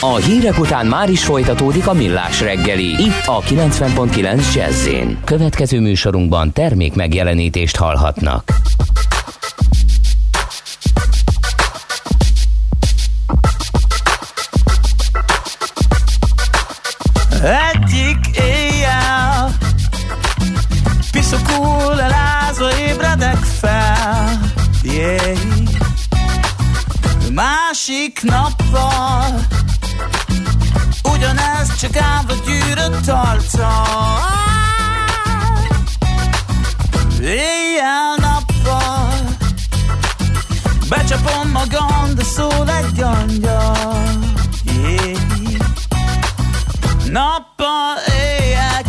A hírek után már is folytatódik a millás reggeli, itt a 90.9 jazz Következő műsorunkban termék megjelenítést hallhatnak. Másik nappal. Ugyanez csak állva gyűrött arca. Éjjel-nappal Becsapom magam, de szól egy angyal. Yeah. Nappal éjek.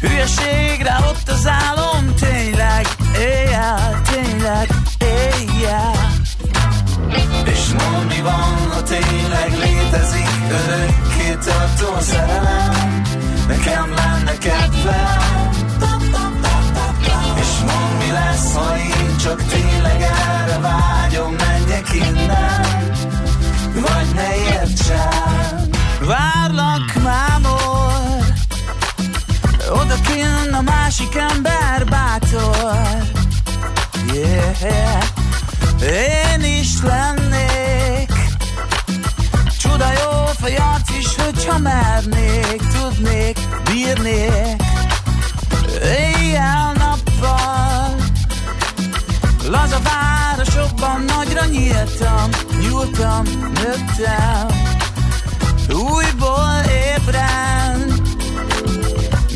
Hülyeségre ott az álom Tényleg, éjjel, tényleg, tartó szerelem Nekem lenne kedvem. És mondd mi lesz, ha én csak tényleg erre vágyom Menjek innen. Vagy ne értsen. Várlak mámor Oda kinn a másik ember hogyha mernék Tudnék, bírnék Éjjel-nappal Laza városokban nagyra nyíltam Nyúltam, nőttem. Újból ébren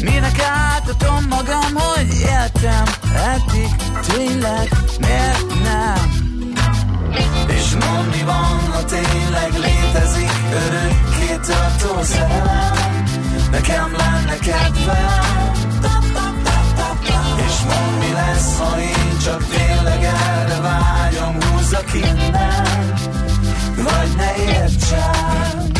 Minek átadom magam, hogy éltem Eddig tényleg miért nem? És mondd mi van, ha tényleg létezik Örökké szerelem Nekem lenne kedvem És mondd mi lesz, ha én csak tényleg erre vágyom? Húzzak innen Vagy ne értsen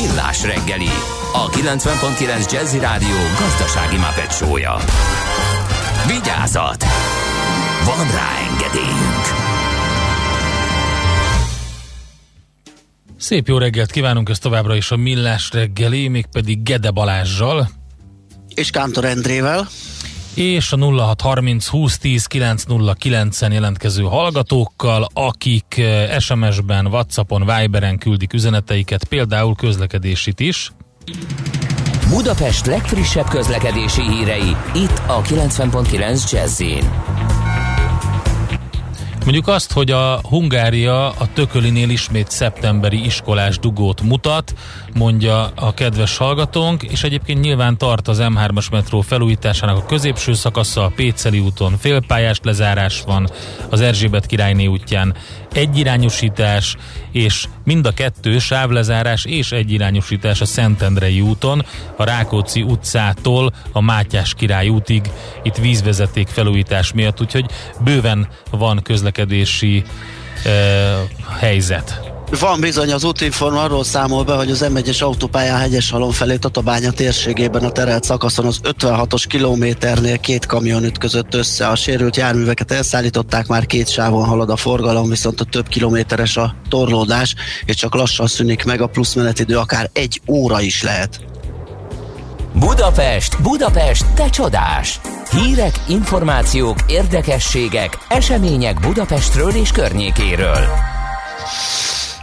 Millás reggeli, a 90.9 Jazzy Rádió gazdasági mapetsója. Vigyázat! Van rá engedélyünk! Szép jó reggelt kívánunk, ez továbbra is a Millás reggeli, mégpedig Gede Balázsjal. És Kántor Endrével. És a 0630 2010 909-en jelentkező hallgatókkal, akik eh, SMS-ben, Whatsappon, Viberen küldik üzeneteiket, például közlekedésit is. Budapest legfrissebb közlekedési hírei, itt a 90.9 jazz Mondjuk azt, hogy a Hungária a Tökölinél ismét szeptemberi iskolás dugót mutat, mondja a kedves hallgatónk, és egyébként nyilván tart az M3-as metró felújításának a középső szakasza, a Péceli úton félpályás lezárás van, az Erzsébet királyné útján egyirányosítás, és mind a kettő sávlezárás és egyirányosítás a Szentendrei úton, a Rákóczi utcától a Mátyás király útig, itt vízvezeték felújítás miatt, úgyhogy bőven van közlekedési eh, helyzet. Van bizony, az útinform arról számol be, hogy az M1-es autópályán hegyes halom felé Tatabánya térségében a terelt szakaszon az 56-os kilométernél két kamion ütközött össze. A sérült járműveket elszállították, már két sávon halad a forgalom, viszont a több kilométeres a torlódás, és csak lassan szűnik meg a pluszmenetidő, akár egy óra is lehet. Budapest, Budapest, te csodás! Hírek, információk, érdekességek, események Budapestről és környékéről.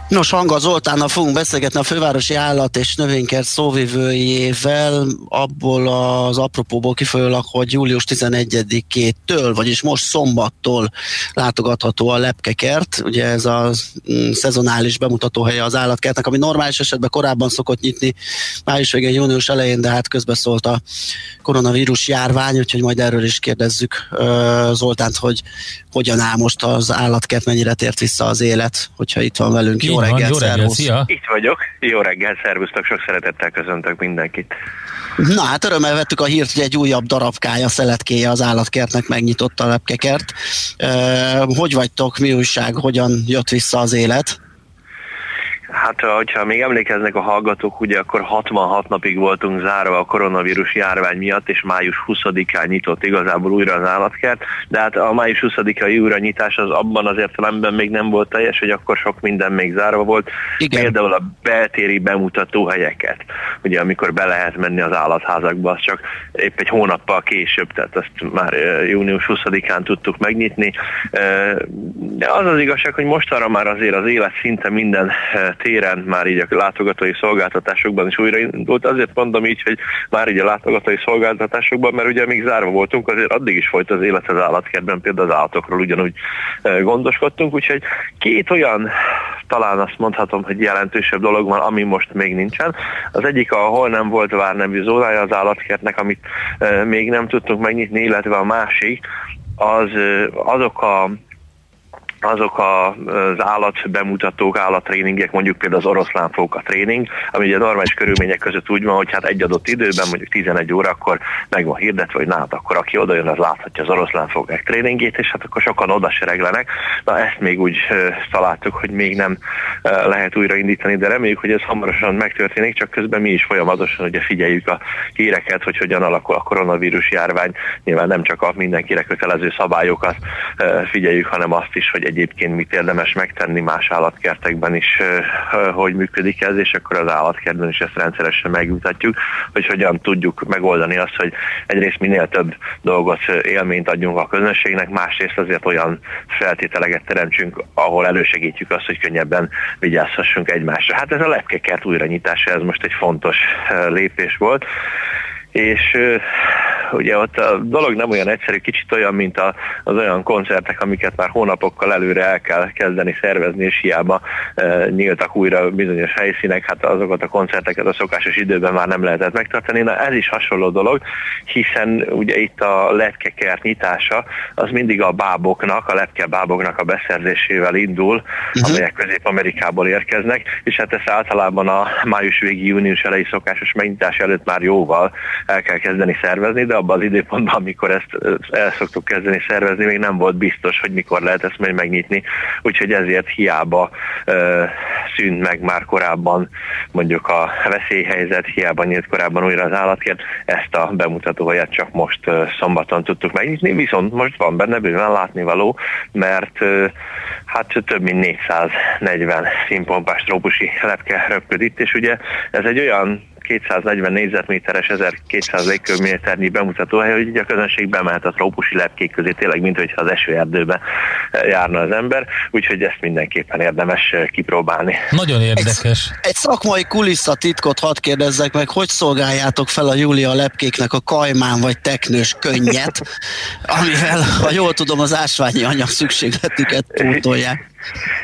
Nos, Hanga Zoltánnal fogunk beszélgetni a fővárosi állat és növénykert szóvivőjével, abból az apropóból kifolyólag, hogy július 11-től, vagyis most szombattól látogatható a lepkekert, ugye ez a mm, szezonális bemutatóhelye az állatkertnek, ami normális esetben korábban szokott nyitni, május végén, június elején, de hát közbeszólt a koronavírus járvány, úgyhogy majd erről is kérdezzük Zoltánt, hogy hogyan áll most az állatkert, mennyire tért vissza az élet, hogyha itt van velünk. Jó Így van, jó szervusz. szia! Itt vagyok. Jó reggel, szervusztok, sok szeretettel köszöntök mindenkit. Na hát örömmel vettük a hírt, hogy egy újabb darabkája, szeletkéje az állatkertnek megnyitotta a lepkekert. Uh, hogy vagytok, mi újság, hogyan jött vissza az élet? Hát, hogyha még emlékeznek a hallgatók, ugye akkor 66 napig voltunk zárva a koronavírus járvány miatt, és május 20-án nyitott igazából újra az állatkert, de hát a május 20-ai újranyitás az abban az értelemben még nem volt teljes, hogy akkor sok minden még zárva volt. Igen. Például a beltéri bemutató helyeket, ugye amikor be lehet menni az állatházakba, az csak épp egy hónappal később, tehát azt már június 20-án tudtuk megnyitni. De az az igazság, hogy mostanra már azért az élet szinte minden téren, már így a látogatói szolgáltatásokban is újraindult. Azért mondom így, hogy már így a látogatói szolgáltatásokban, mert ugye még zárva voltunk, azért addig is folyt az élet az állatkertben, például az állatokról ugyanúgy gondoskodtunk, úgyhogy két olyan talán azt mondhatom, hogy jelentősebb dolog van, ami most még nincsen. Az egyik a Hol nem volt vár nevű zónája az állatkertnek, amit még nem tudtunk megnyitni, illetve a másik, az azok a azok az állatbemutatók, állattréningek, mondjuk például az oroszlánfóka tréning, ami ugye normális körülmények között úgy van, hogy hát egy adott időben, mondjuk 11 órakor meg van hirdetve, hogy na hát akkor aki oda jön, az láthatja az oroszlánfókák tréningét, és hát akkor sokan oda sereglenek. Na ezt még úgy találtuk, hogy még nem lehet újraindítani, de reméljük, hogy ez hamarosan megtörténik, csak közben mi is folyamatosan ugye figyeljük a híreket, hogy hogyan alakul a koronavírus járvány. Nyilván nem csak a mindenkire kötelező szabályokat figyeljük, hanem azt is, hogy egyébként mit érdemes megtenni más állatkertekben is, hogy működik ez, és akkor az állatkertben is ezt rendszeresen megmutatjuk, hogy hogyan tudjuk megoldani azt, hogy egyrészt minél több dolgot, élményt adjunk a közönségnek, másrészt azért olyan feltételeket teremtsünk, ahol elősegítjük azt, hogy könnyebben vigyázhassunk egymásra. Hát ez a lepkekert újranyitása, ez most egy fontos lépés volt és ugye ott a dolog nem olyan egyszerű, kicsit olyan, mint a, az olyan koncertek, amiket már hónapokkal előre el kell kezdeni szervezni, és hiába e, nyíltak újra bizonyos helyszínek, hát azokat a koncerteket a szokásos időben már nem lehetett megtartani. Na ez is hasonló dolog, hiszen ugye itt a lepkekert nyitása az mindig a báboknak, a lepke báboknak a beszerzésével indul, uh-huh. amelyek Közép-Amerikából érkeznek, és hát ezt általában a május végi, június elejé szokásos megnyitás előtt már jóval el kell kezdeni szervezni, de abban az időpontban, amikor ezt el szoktuk kezdeni szervezni, még nem volt biztos, hogy mikor lehet ezt majd megnyitni, úgyhogy ezért hiába szűnt meg már korábban mondjuk a veszélyhelyzet, hiába nyílt korábban újra az állatkert, ezt a bemutatóhelyet csak most szombaton tudtuk megnyitni, viszont most van benne bőven látnivaló, mert ö, hát több mint 440 színpompás trópusi lepke röpköd itt, és ugye ez egy olyan 240 négyzetméteres, 1200 légköbméternyi bemutatóhely, hogy így a közönség bemehet a trópusi lepkék közé, tényleg, mint hogyha az esőerdőbe járna az ember, úgyhogy ezt mindenképpen érdemes kipróbálni. Nagyon érdekes. Egy, egy szakmai kulisszatitkot hadd kérdezzek meg, hogy szolgáljátok fel a Júlia lepkéknek a kajmán vagy teknős könnyet, amivel, ha jól tudom, az ásványi anyag szükségletüket pótolják.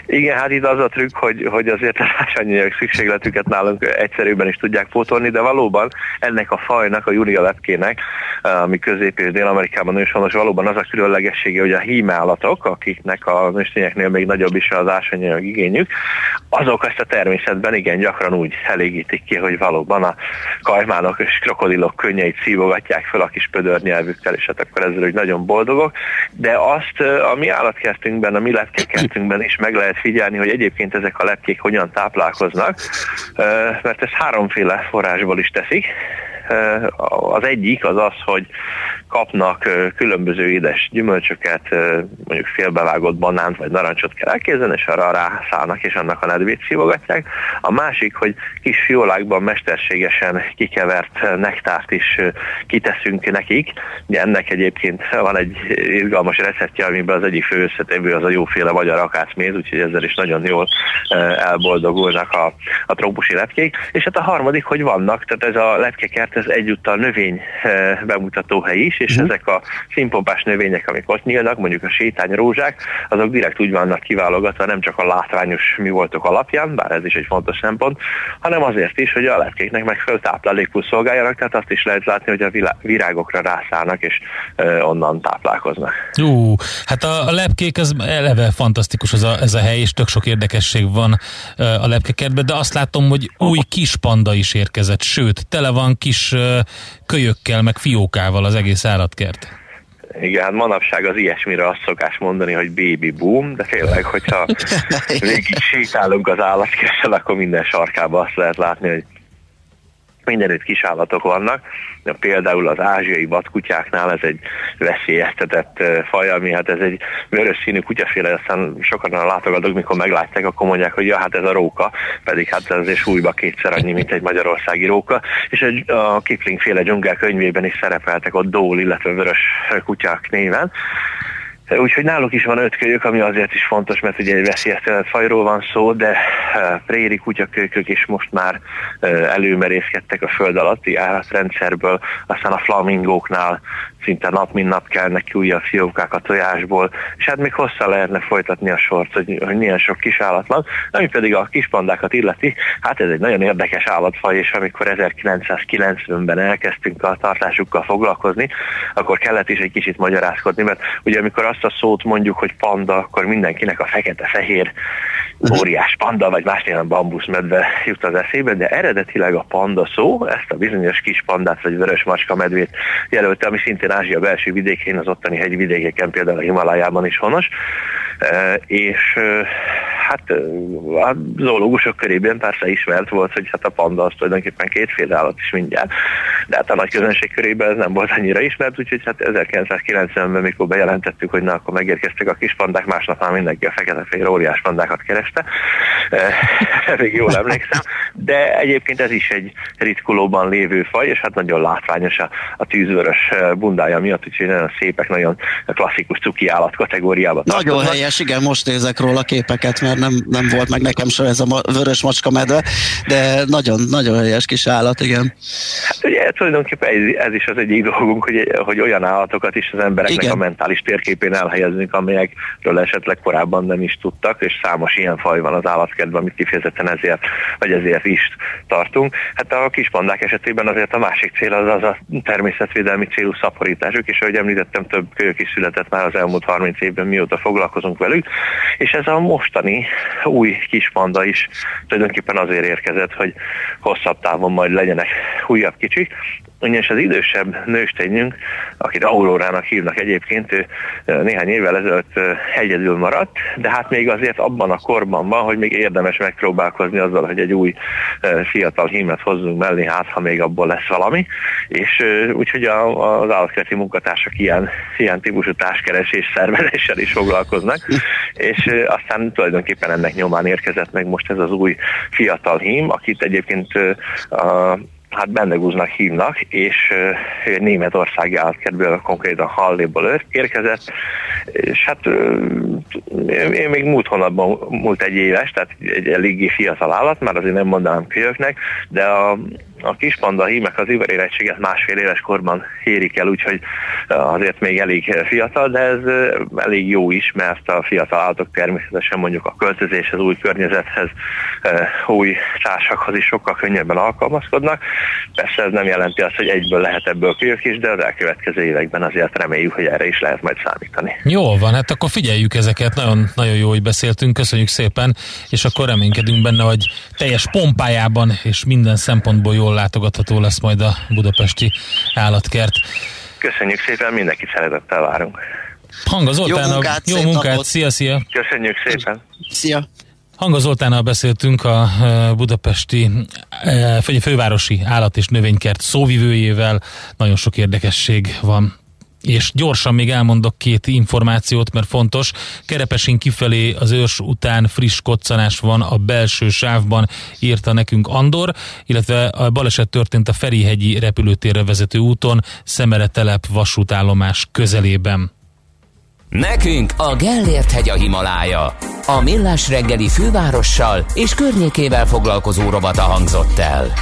Igen, hát itt az a trükk, hogy, hogy azért a ásványanyag szükségletüket nálunk egyszerűbben is tudják pótolni, de valóban ennek a fajnak, a Júlia lepkének, ami Közép- és Dél-Amerikában fontos, valóban az a különlegessége, hogy a hímállatok, akiknek a nőstényeknél még nagyobb is az ásványanyag igényük, azok ezt a természetben igen gyakran úgy elégítik ki, hogy valóban a kajmánok és krokodilok könnyeit szívogatják fel a kis pödör nyelvükkel, és hát akkor ezzel hogy nagyon boldogok. De azt a mi állatkertünkben, a mi lepkekertünkben is meg lehet figyelni, hogy egyébként ezek a lepkék hogyan táplálkoznak, mert ezt háromféle forrásból is teszik. Az egyik az az, hogy kapnak különböző édes gyümölcsöket, mondjuk félbevágott banánt vagy narancsot kell elképzelni, és arra rászállnak, és annak a nedvét szívogatják. A másik, hogy kis fiolákban mesterségesen kikevert nektárt is kiteszünk nekik. Ugye ennek egyébként van egy izgalmas receptje, amiben az egyik fő összetevő az a jóféle magyar akácméz, úgyhogy ezzel is nagyon jól elboldogulnak a, a trópusi lepkék. És hát a harmadik, hogy vannak, tehát ez a lepkekert, ez egyúttal növény bemutatóhely is, és uh-huh. ezek a színpompás növények, amik ott nyílnak, mondjuk a sétányrózsák, azok direkt úgy vannak kiválogatva, nem csak a látványos mi voltok alapján, bár ez is egy fontos szempont, hanem azért is, hogy a lepkéknek megfelelő táplálékul szolgáljanak, tehát azt is lehet látni, hogy a virágokra rászállnak, és ö, onnan táplálkoznak. Ú, hát a, a lepkék, ez eleve fantasztikus ez a, ez a hely, és tök sok érdekesség van a lepkekertben, de azt látom, hogy új kis panda is érkezett, sőt, tele van kis kölyökkel, meg fiókával az egész állatkert. Igen, hát manapság az ilyesmire azt szokás mondani, hogy baby boom, de tényleg, hogyha <laughs> végig sétálunk az állatkerttel, akkor minden sarkában azt lehet látni, hogy mindenütt kisállatok vannak, például az ázsiai vadkutyáknál ez egy veszélyeztetett faj, ami hát ez egy vörös színű kutyaféle, aztán sokan a látogatók, mikor meglátják, akkor mondják, hogy ja, hát ez a róka, pedig hát ez azért súlyba kétszer annyi, mint egy magyarországi róka, és a Kipling féle dzsungel könyvében is szerepeltek ott dól, illetve vörös kutyák néven, Úgyhogy náluk is van öt kölyök, ami azért is fontos, mert ugye egy veszélyeztetett fajról van szó, de préri kutyakölykök is most már előmerészkedtek a föld alatti állatrendszerből, aztán a flamingóknál szinte nap mint nap kell neki újabb fiókák a tojásból, és hát még hosszá lehetne folytatni a sort, hogy, hogy milyen sok kis állat van, ami pedig a kispandákat illeti, hát ez egy nagyon érdekes állatfaj, és amikor 1990-ben elkezdtünk a tartásukkal foglalkozni, akkor kellett is egy kicsit magyarázkodni, mert ugye amikor azt a szót mondjuk, hogy panda, akkor mindenkinek a fekete-fehér óriás panda, vagy más néven bambuszmedve jut az eszébe, de eredetileg a panda szó ezt a bizonyos kis pandát, vagy vörös macska medvét jelölte, ami szintén Ázsia belső vidékén, az ottani hegyi vidékeken, például a Himalájában is honos, és hát a zoológusok körében persze ismert volt, hogy hát a panda az tulajdonképpen kétféle állat is mindjárt, de hát a nagy közönség körében ez nem volt annyira ismert, úgyhogy hát 1990-ben, mikor bejelentettük, hogy na, akkor megérkeztek a kis pandák, másnap már mindenki a fekete-fehér óriás pandákat kereste, <laughs> elég jól emlékszem, de egyébként ez is egy ritkulóban lévő faj, és hát nagyon látványos a, a tűzvörös bundája miatt, úgyhogy nagyon szépek, nagyon klasszikus cuki állat kategóriában. Nagyon helyes, igen, most nézek róla képeket, mert nem, nem volt meg nekem sem ez a vörös macska medve, de nagyon, nagyon helyes kis állat, igen. Hát ugye tulajdonképpen ez, ez is az egyik dolgunk, hogy, hogy olyan állatokat is az embereknek Igen. a mentális térképén elhelyezzünk, amelyekről esetleg korábban nem is tudtak, és számos ilyen faj van az állatkertben, amit kifejezetten ezért, vagy ezért is tartunk. Hát a kispandák esetében azért a másik cél az az a természetvédelmi célú szaporításuk, és ahogy említettem, több kölyök is született már az elmúlt 30 évben, mióta foglalkozunk velük, és ez a mostani új kispanda is tulajdonképpen azért érkezett, hogy hosszabb távon majd legyenek újabb kicsik, ugyanis az idősebb nőstényünk, akit Aurórának hívnak egyébként, ő néhány évvel ezelőtt egyedül maradt, de hát még azért abban a korban van, hogy még érdemes megpróbálkozni azzal, hogy egy új fiatal hímet hozzunk mellé, hát ha még abból lesz valami, és úgyhogy az állatkerti munkatársak ilyen, ilyen típusú társkeresés szervezéssel is foglalkoznak, és aztán tulajdonképpen ennek nyomán érkezett meg most ez az új fiatal hím, akit egyébként a hát Bendegúznak hívnak, és Németországi állatkertből, konkrétan Halléból érkezett, és hát én még múlt hónapban múlt egy éves, tehát egy eléggé fiatal állat, már azért nem mondanám kölyöknek, de a, a kispanda hímek az ivarérettséget másfél éves korban érik el, úgyhogy azért még elég fiatal, de ez elég jó is, mert a fiatal állatok természetesen mondjuk a költözéshez, új környezethez, új társakhoz is sokkal könnyebben alkalmazkodnak. Persze ez nem jelenti azt, hogy egyből lehet ebből kölyök is, de az elkövetkező években azért reméljük, hogy erre is lehet majd számítani. Jó van, hát akkor figyeljük ezeket, nagyon, nagyon jó, hogy beszéltünk, köszönjük szépen, és akkor reménykedünk benne, hogy teljes pompájában és minden szempontból jól látogatható lesz majd a budapesti állatkert. Köszönjük szépen, mindenkit szeretettel várunk. Hanga Zoltán, Jó munkát, jó szép munkát, napot. szia, szia! Köszönjük szépen! Szia! Hanga Zoltánnal beszéltünk a e, budapesti, e, a fővárosi állat- és növénykert szóvivőjével. Nagyon sok érdekesség van. És gyorsan még elmondok két információt, mert fontos. Kerepesén kifelé az őrs után friss koccanás van a belső sávban, írta nekünk Andor, illetve a baleset történt a Ferihegyi repülőtérre vezető úton, Szemere telep vasútállomás közelében. Nekünk a Gellért hegy a Himalája. A millás reggeli fővárossal és környékével foglalkozó rovata hangzott el.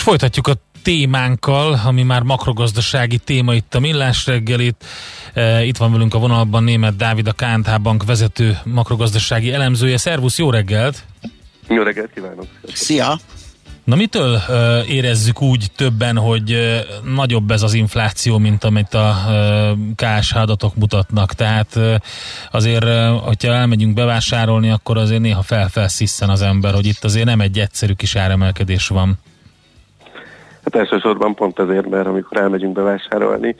És folytatjuk a témánkkal, ami már makrogazdasági téma itt a Millás reggelit. E, Itt van velünk a vonalban német Dávid, a KNH Bank vezető makrogazdasági elemzője. Szervusz, jó reggelt! Jó reggelt kívánok! Szia! Na mitől e, érezzük úgy többen, hogy e, nagyobb ez az infláció, mint amit a e, KSH adatok mutatnak? Tehát e, azért, e, hogyha elmegyünk bevásárolni, akkor azért néha felfelszisszen az ember, hogy itt azért nem egy egyszerű kis áremelkedés van. Hát elsősorban pont ezért, mert amikor elmegyünk bevásárolni,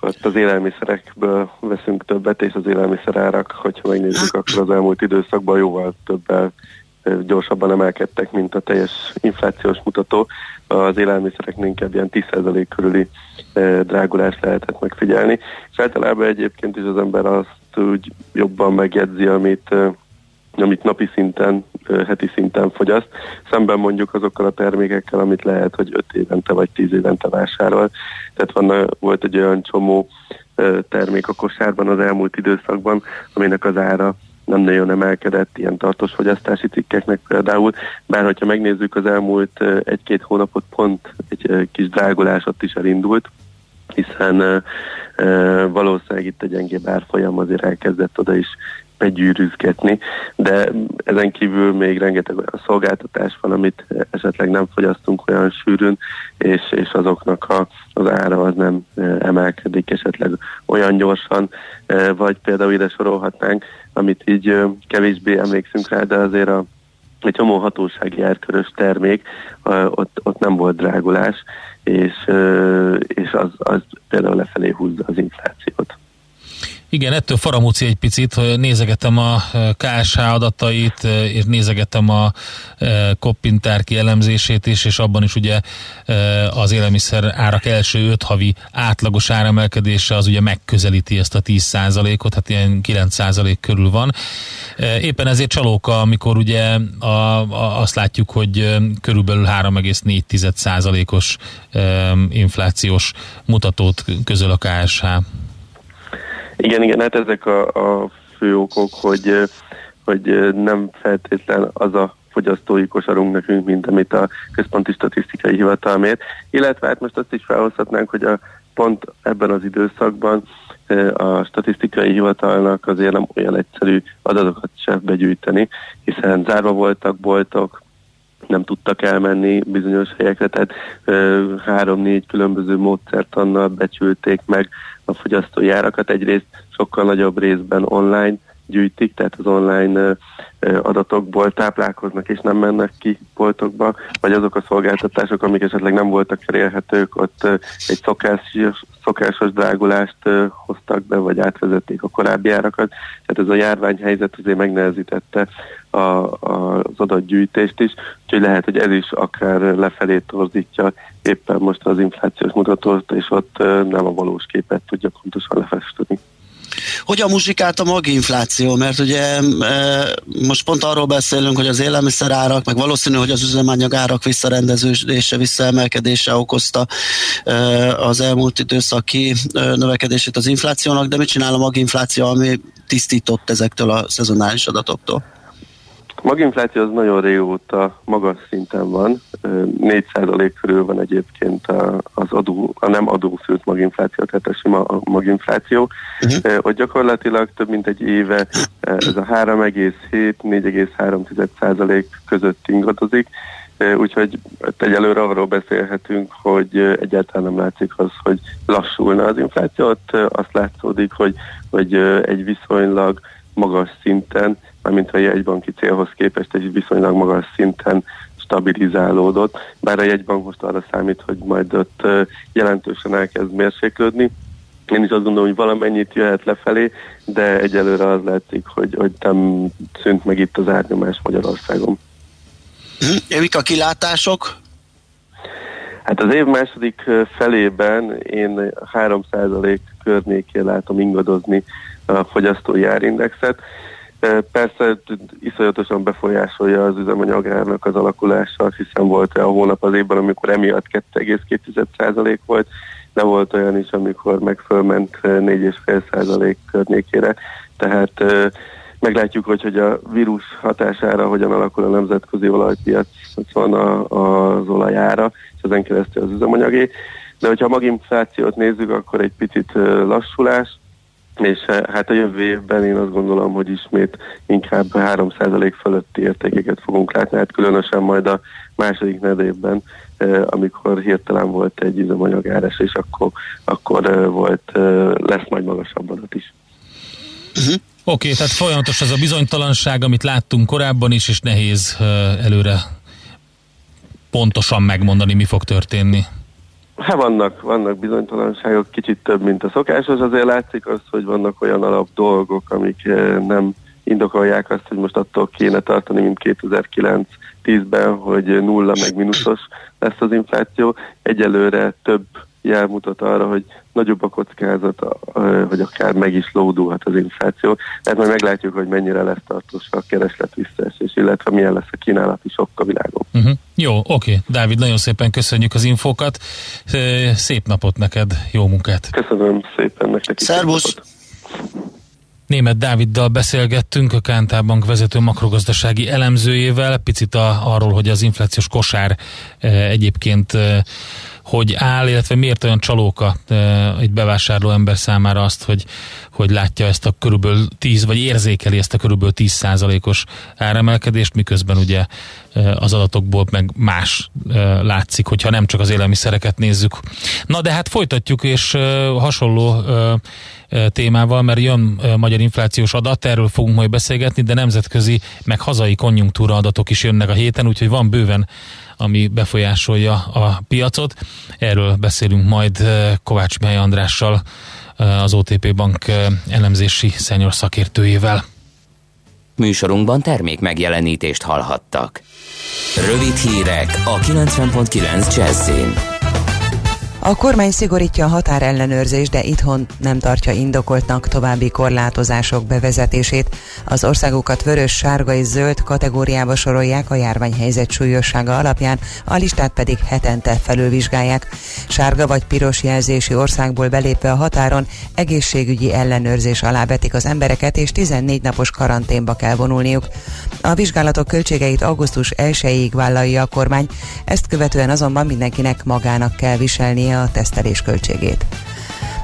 ott az élelmiszerekből veszünk többet, és az élelmiszerárak, hogyha megnézzük, akkor az elmúlt időszakban jóval többel gyorsabban emelkedtek, mint a teljes inflációs mutató. Az élelmiszereknél inkább ilyen 10% körüli drágulást lehetett megfigyelni. És általában egyébként is az ember azt úgy jobban megjegyzi, amit amit napi szinten heti szinten fogyaszt, szemben mondjuk azokkal a termékekkel, amit lehet, hogy 5 évente vagy 10 évente vásárol. Tehát van, volt egy olyan csomó termék a kosárban az elmúlt időszakban, aminek az ára nem nagyon emelkedett ilyen tartós fogyasztási cikkeknek például, bár hogyha megnézzük az elmúlt egy-két hónapot, pont egy kis drágulás ott is elindult, hiszen valószínűleg itt a gyengébb árfolyam azért elkezdett oda is begyűrűzgetni, de ezen kívül még rengeteg olyan szolgáltatás van, amit esetleg nem fogyasztunk olyan sűrűn, és, és azoknak a, az ára az nem e, emelkedik esetleg olyan gyorsan, e, vagy például ide sorolhatnánk, amit így e, kevésbé emlékszünk rá, de azért a egy csomó hatósági árkörös termék, ott, ott nem volt drágulás, és, és az, az például lefelé húzza az inflációt. Igen, ettől faramúci egy picit, hogy nézegetem a KSH adatait, és nézegetem a koppintár kielemzését is, és abban is ugye az élelmiszer árak első öt havi átlagos áremelkedése az ugye megközelíti ezt a 10%-ot, hát ilyen 9% körül van. Éppen ezért csalóka, amikor ugye a, a, azt látjuk, hogy körülbelül 3,4%-os inflációs mutatót közöl a KSH. Igen, igen, hát ezek a, a fő okok, hogy, hogy nem feltétlen az a fogyasztói kosarunk nekünk, mint amit a Központi Statisztikai Hivatal mér. Illetve hát most azt is felhozhatnánk, hogy a pont ebben az időszakban a statisztikai hivatalnak azért nem olyan egyszerű adatokat sem begyűjteni, hiszen zárva voltak boltok, nem tudtak elmenni bizonyos helyekre, tehát három-négy különböző módszertannal becsülték meg a fogyasztói árakat. Egyrészt sokkal nagyobb részben online gyűjtik, tehát az online adatokból táplálkoznak és nem mennek ki boltokba, vagy azok a szolgáltatások, amik esetleg nem voltak elérhetők, ott egy szokásos, szokásos drágulást hoztak be, vagy átvezették a korábbi árakat. Tehát ez a járványhelyzet azért megnehezítette a, a, az adatgyűjtést is, úgyhogy lehet, hogy ez is akár lefelé torzítja éppen most az inflációs mutatót, és ott nem a valós képet tudja pontosan lefesteni. Hogyan muzsikált a maginfláció? Mert ugye most pont arról beszélünk, hogy az élelmiszerárak, meg valószínű, hogy az üzemanyagárak visszarendeződése, visszaemelkedése okozta az elmúlt időszaki növekedését az inflációnak, de mit csinál a maginfláció, ami tisztított ezektől a szezonális adatoktól? Maginfláció az nagyon régóta magas szinten van, 4% körül van egyébként az adó, a nem adófült maginfláció, tehát a sima maginfláció, uh-huh. hogy gyakorlatilag több mint egy éve ez a 3,7-4,3% között ingadozik, úgyhogy egyelőre arról beszélhetünk, hogy egyáltalán nem látszik az, hogy lassulna az infláció, azt látszódik, hogy, hogy egy viszonylag magas szinten mármint a jegybanki célhoz képest egy viszonylag magas szinten stabilizálódott, bár a jegybank most arra számít, hogy majd ott jelentősen elkezd mérséklődni. Én is azt gondolom, hogy valamennyit jöhet lefelé, de egyelőre az látszik, hogy, hogy nem szűnt meg itt az árnyomás Magyarországon. Hm? Mik a kilátások? Hát az év második felében én 3% környékén látom ingadozni a fogyasztói árindexet. Persze iszonyatosan befolyásolja az üzemanyagárnak az alakulása, hiszen volt olyan hónap az évben, amikor emiatt 2,2% volt, de volt olyan is, amikor meg fölment 4,5% környékére. Tehát meglátjuk, hogy, hogy a vírus hatására hogyan alakul a nemzetközi olajpiac, van a, az olajára, és ezen keresztül az üzemanyagé. De hogyha a maginflációt nézzük, akkor egy picit lassulás, és eh, hát a jövő évben én azt gondolom, hogy ismét inkább 3% fölötti értékeket fogunk látni, hát különösen majd a második nedében, eh, amikor hirtelen volt egy üzemanyagáres, és akkor, akkor eh, volt, lesz majd magasabb adat is. Uh-huh. Oké, okay, tehát folyamatos az a bizonytalanság, amit láttunk korábban is, és nehéz előre pontosan megmondani, mi fog történni. Hát vannak, vannak bizonytalanságok, kicsit több, mint a szokásos, azért látszik az, hogy vannak olyan alap dolgok, amik eh, nem indokolják azt, hogy most attól kéne tartani, mint 2009-10-ben, hogy nulla meg mínuszos lesz az infláció. Egyelőre több jelmutat arra, hogy nagyobb a kockázat, hogy akár meg is lódulhat az infláció. Tehát majd meglátjuk, hogy mennyire lesz tartós a kereslet visszaesés, illetve milyen lesz a kínálati sok a világon. Uh-huh. Jó, oké. Dávid, nagyon szépen köszönjük az infókat. Szép napot neked, jó munkát! Köszönöm szépen nektek is. Szervusz! Német Dáviddal beszélgettünk, a Kántábank vezető makrogazdasági elemzőjével, picit a, arról, hogy az inflációs kosár e, egyébként e, hogy áll, illetve miért olyan csalóka egy bevásárló ember számára azt, hogy, hogy látja ezt a körülbelül 10, vagy érzékeli ezt a körülbelül 10 százalékos áremelkedést, miközben ugye az adatokból meg más látszik, hogyha nem csak az élelmiszereket nézzük. Na de hát folytatjuk, és hasonló témával, mert jön magyar inflációs adat, erről fogunk majd beszélgetni, de nemzetközi, meg hazai konjunktúra adatok is jönnek a héten, úgyhogy van bőven ami befolyásolja a piacot. Erről beszélünk majd Kovács Mely Andrással, az OTP Bank elemzési szenyor szakértőjével. Műsorunkban termék megjelenítést hallhattak. Rövid hírek a 90.9 Jazzin. A kormány szigorítja a határellenőrzést, de itthon nem tartja indokoltnak további korlátozások bevezetését. Az országokat vörös, sárga és zöld kategóriába sorolják a járványhelyzet súlyossága alapján, a listát pedig hetente felülvizsgálják. Sárga vagy piros jelzési országból belépve a határon egészségügyi ellenőrzés alá vetik az embereket, és 14 napos karanténba kell vonulniuk. A vizsgálatok költségeit augusztus 1-ig vállalja a kormány, ezt követően azonban mindenkinek magának kell viselnie a tesztelés költségét.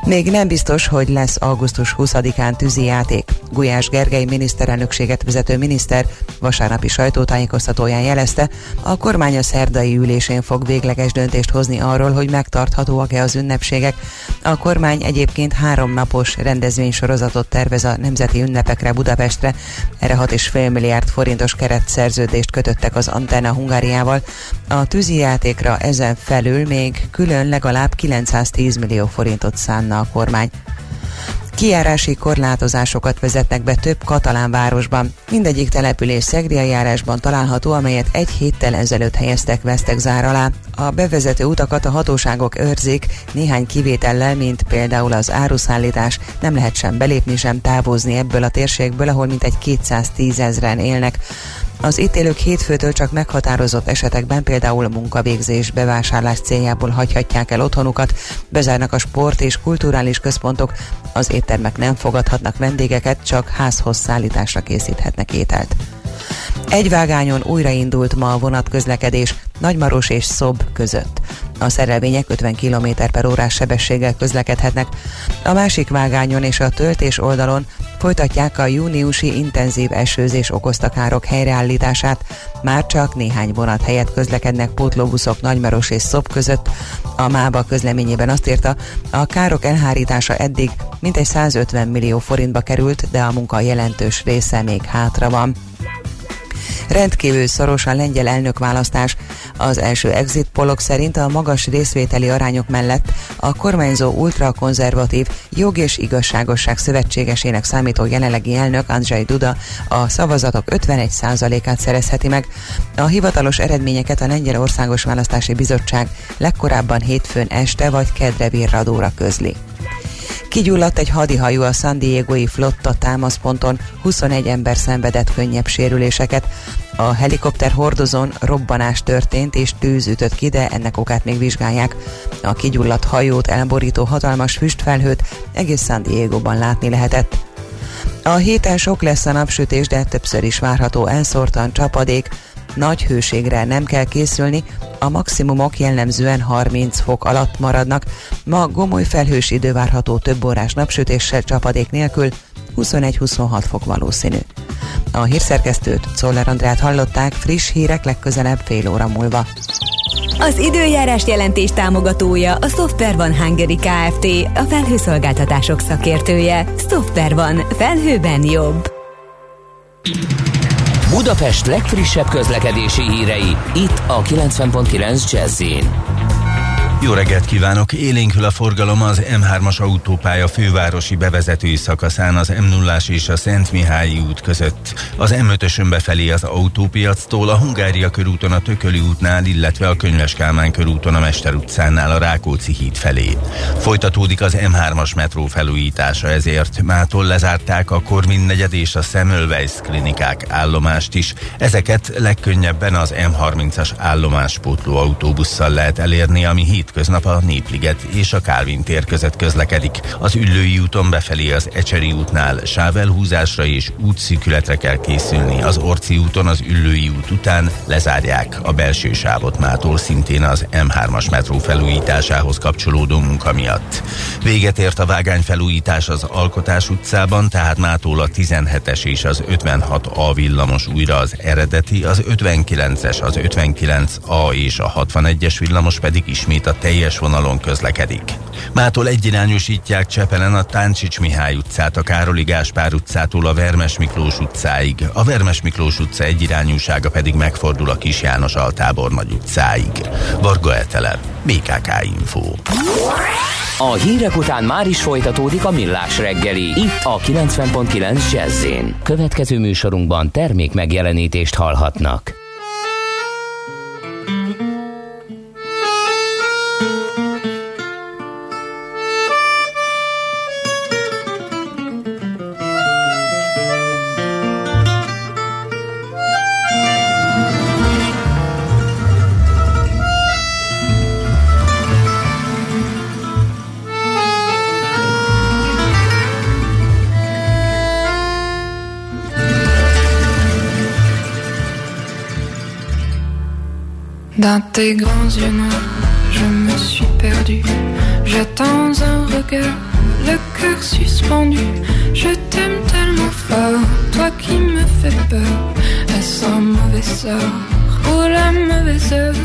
Még nem biztos, hogy lesz augusztus 20-án tűzi játék. Gulyás Gergely miniszterelnökséget vezető miniszter vasárnapi sajtótájékoztatóján jelezte, a kormány a szerdai ülésén fog végleges döntést hozni arról, hogy megtarthatóak-e az ünnepségek. A kormány egyébként három napos rendezvénysorozatot tervez a nemzeti ünnepekre Budapestre. Erre 6,5 milliárd forintos keretszerződést kötöttek az Antenna Hungáriával. A tűzi játékra ezen felül még külön legalább 910 millió forintot szánnak a kormány. Kijárási korlátozásokat vezetnek be több katalán városban. Mindegyik település Szegria járásban található, amelyet egy héttel ezelőtt helyeztek vesztek zár alá. A bevezető utakat a hatóságok őrzik, néhány kivétellel, mint például az áruszállítás, nem lehet sem belépni, sem távozni ebből a térségből, ahol mintegy 210 ezeren élnek. Az itt élők hétfőtől csak meghatározott esetekben például munkavégzés, bevásárlás céljából hagyhatják el otthonukat, bezárnak a sport és kulturális központok, az éttermek nem fogadhatnak vendégeket, csak házhoz szállításra készíthetnek ételt. Egy vágányon újraindult ma a vonatközlekedés Nagymaros és Szob között. A szerelvények 50 km per órás sebességgel közlekedhetnek. A másik vágányon és a töltés oldalon folytatják a júniusi intenzív esőzés okozta károk helyreállítását. Már csak néhány vonat helyett közlekednek pótlóbuszok Nagymaros és Szob között. A MÁBA közleményében azt írta, a károk elhárítása eddig mintegy 150 millió forintba került, de a munka jelentős része még hátra van. Rendkívül szoros a lengyel elnökválasztás. Az első exit polok szerint a magas részvételi arányok mellett a kormányzó ultrakonzervatív jog és igazságosság szövetségesének számító jelenlegi elnök Andrzej Duda a szavazatok 51%-át szerezheti meg. A hivatalos eredményeket a Lengyel Országos Választási Bizottság legkorábban hétfőn este vagy kedre virradóra közli. Kigyulladt egy hadihajó a San Diego-i flotta támaszponton, 21 ember szenvedett könnyebb sérüléseket. A helikopter hordozón robbanás történt és tűz ütött ki, de ennek okát még vizsgálják. A kigyulladt hajót elborító hatalmas füstfelhőt egész San Diego-ban látni lehetett. A héten sok lesz a napsütés, de többször is várható elszórtan csapadék, nagy hőségre nem kell készülni, a maximumok jellemzően 30 fok alatt maradnak. Ma gomoly felhős idő várható több órás napsütéssel csapadék nélkül, 21-26 fok valószínű. A hírszerkesztőt, Czoller Andrát hallották, friss hírek legközelebb fél óra múlva. Az időjárás jelentés támogatója a Software van Hungary Kft. A felhőszolgáltatások szakértője. Software van. Felhőben jobb. Budapest legfrissebb közlekedési hírei, itt a 90.9 jazz Jó reggelt kívánok! Élénkül a forgalom az M3-as autópálya fővárosi bevezetői szakaszán az m 0 és a Szent Mihályi út között. Az M5-ösön befelé az autópiactól, a Hungária körúton a Tököli útnál, illetve a Könyves Kálmán körúton a Mester utcánál a Rákóczi híd felé. Folytatódik az M3-as metró felújítása, ezért mától lezárták a Korvin negyed és a Semmelweis klinikák állomást is. Ezeket legkönnyebben az M30-as állomáspótló autóbusszal lehet elérni, ami hétköznap a Népliget és a Kálvin tér között közlekedik. Az Üllői úton befelé az Ecseri útnál sávelhúzásra és útszűkületre kell készülni. Az Orci úton az Üllői út után lezárják a belső sávot mától szintén az M3-as metró felújításához kapcsolódó munka miatt. Véget ért a vágány felújítás az Alkotás utcában, tehát mától a 17-es és az 56A villamos újra az eredeti, az 59-es, az 59A és a 61-es villamos pedig ismét a teljes vonalon közlekedik. Mától egyirányosítják Csepelen a Táncsics Mihály utcát, a Károli Gáspár utcától a Vermes Miklós utcáig, a Vermes Miklós utca egyirányúsága pedig megfordul a Kis János Altábor nagy utcáig. Varga Etele, BKK Info. A hírek után már is folytatódik a millás reggeli, itt a 90.9 jazz Következő műsorunkban termék megjelenítést hallhatnak. Tes grands yeux noirs, je me suis perdu. J'attends un regard, le cœur suspendu. Je t'aime tellement fort, toi qui me fais peur. Est-ce un mauvais sort ou la mauvaise heure?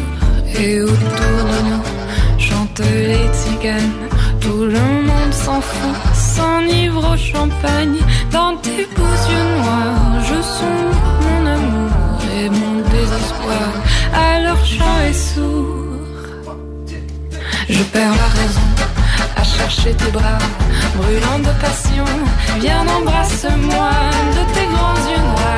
Et autour de nous chantent les tziganes. Tout le monde s'en fout, s'enivre au champagne. Dans tes beaux yeux noirs, je sens mon amour et mon désespoir. Alors chant est sourd. Je perds la raison à chercher tes bras, brûlant de passion. Viens embrasse-moi de tes grands yeux noirs,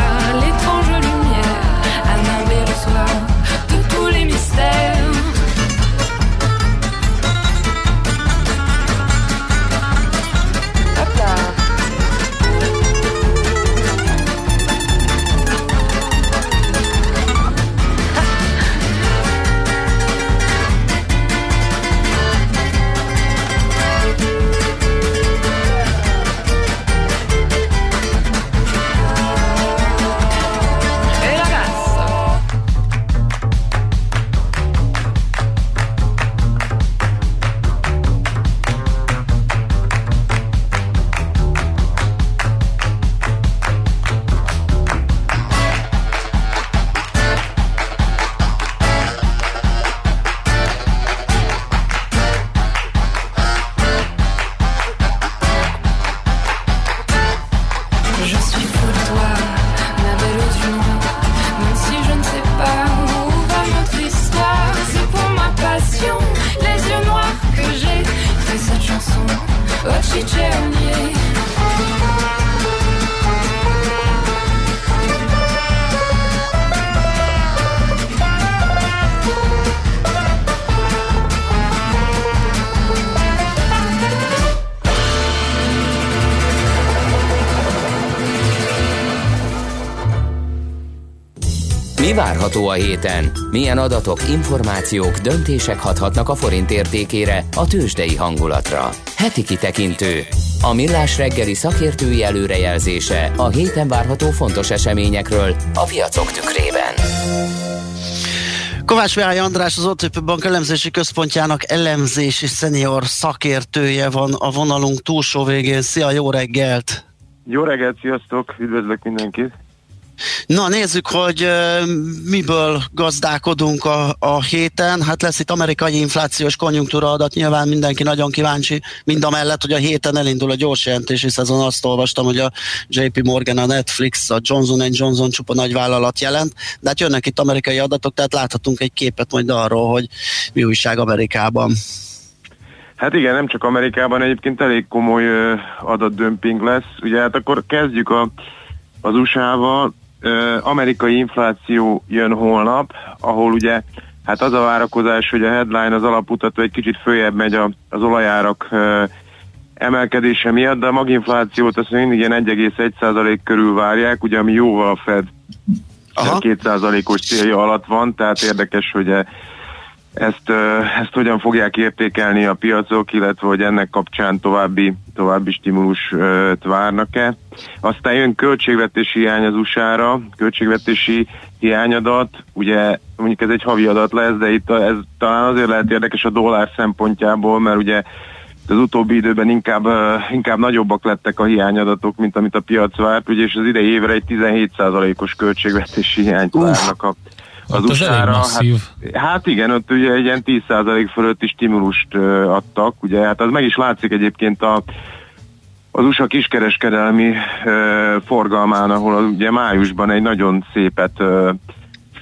fait cette chanson. Oh, Mi várható a héten? Milyen adatok, információk, döntések hathatnak a forint értékére, a tőzsdei hangulatra? Heti kitekintő. A millás reggeli szakértői előrejelzése a héten várható fontos eseményekről a piacok tükrében. Kovács Mihály András, az OTP Bank elemzési központjának elemzési szenior szakértője van a vonalunk túlsó végén. Szia, jó reggelt! Jó reggelt, sziasztok, üdvözlök mindenkit! Na nézzük, hogy miből gazdálkodunk a, a héten. Hát lesz itt amerikai inflációs konjunktúra adat, nyilván mindenki nagyon kíváncsi, mind a mellett, hogy a héten elindul a gyors jelentési szezon. Azt olvastam, hogy a JP Morgan, a Netflix, a Johnson Johnson csupa nagy vállalat jelent, de hát jönnek itt amerikai adatok, tehát láthatunk egy képet majd arról, hogy mi újság Amerikában. Hát igen, nem csak Amerikában, egyébként elég komoly adatdömping lesz. Ugye hát akkor kezdjük a, az USA-val. Amerikai infláció jön holnap, ahol ugye hát az a várakozás, hogy a headline az alaputató egy kicsit följebb megy a, az olajárak uh, emelkedése miatt, de a maginflációt azt mindig ilyen 1,1% körül várják, ugye ami jóval a Fed 2%-os célja alatt van, tehát érdekes, hogy ezt, ezt hogyan fogják értékelni a piacok, illetve hogy ennek kapcsán további, további stimulus várnak-e. Aztán jön költségvetési hiány az USA-ra, költségvetési hiányadat, ugye mondjuk ez egy havi adat lesz, de itt ez talán azért lehet érdekes a dollár szempontjából, mert ugye az utóbbi időben inkább, inkább nagyobbak lettek a hiányadatok, mint amit a piac várt, ugye, és az idei évre egy 17%-os költségvetési hiányt várnak a az USA-ra. Hát, hát igen, ott ugye egy ilyen 10% fölötti stimulust adtak, ugye, hát az meg is látszik egyébként a az USA kiskereskedelmi uh, forgalmán, ahol ugye májusban egy nagyon szépet uh,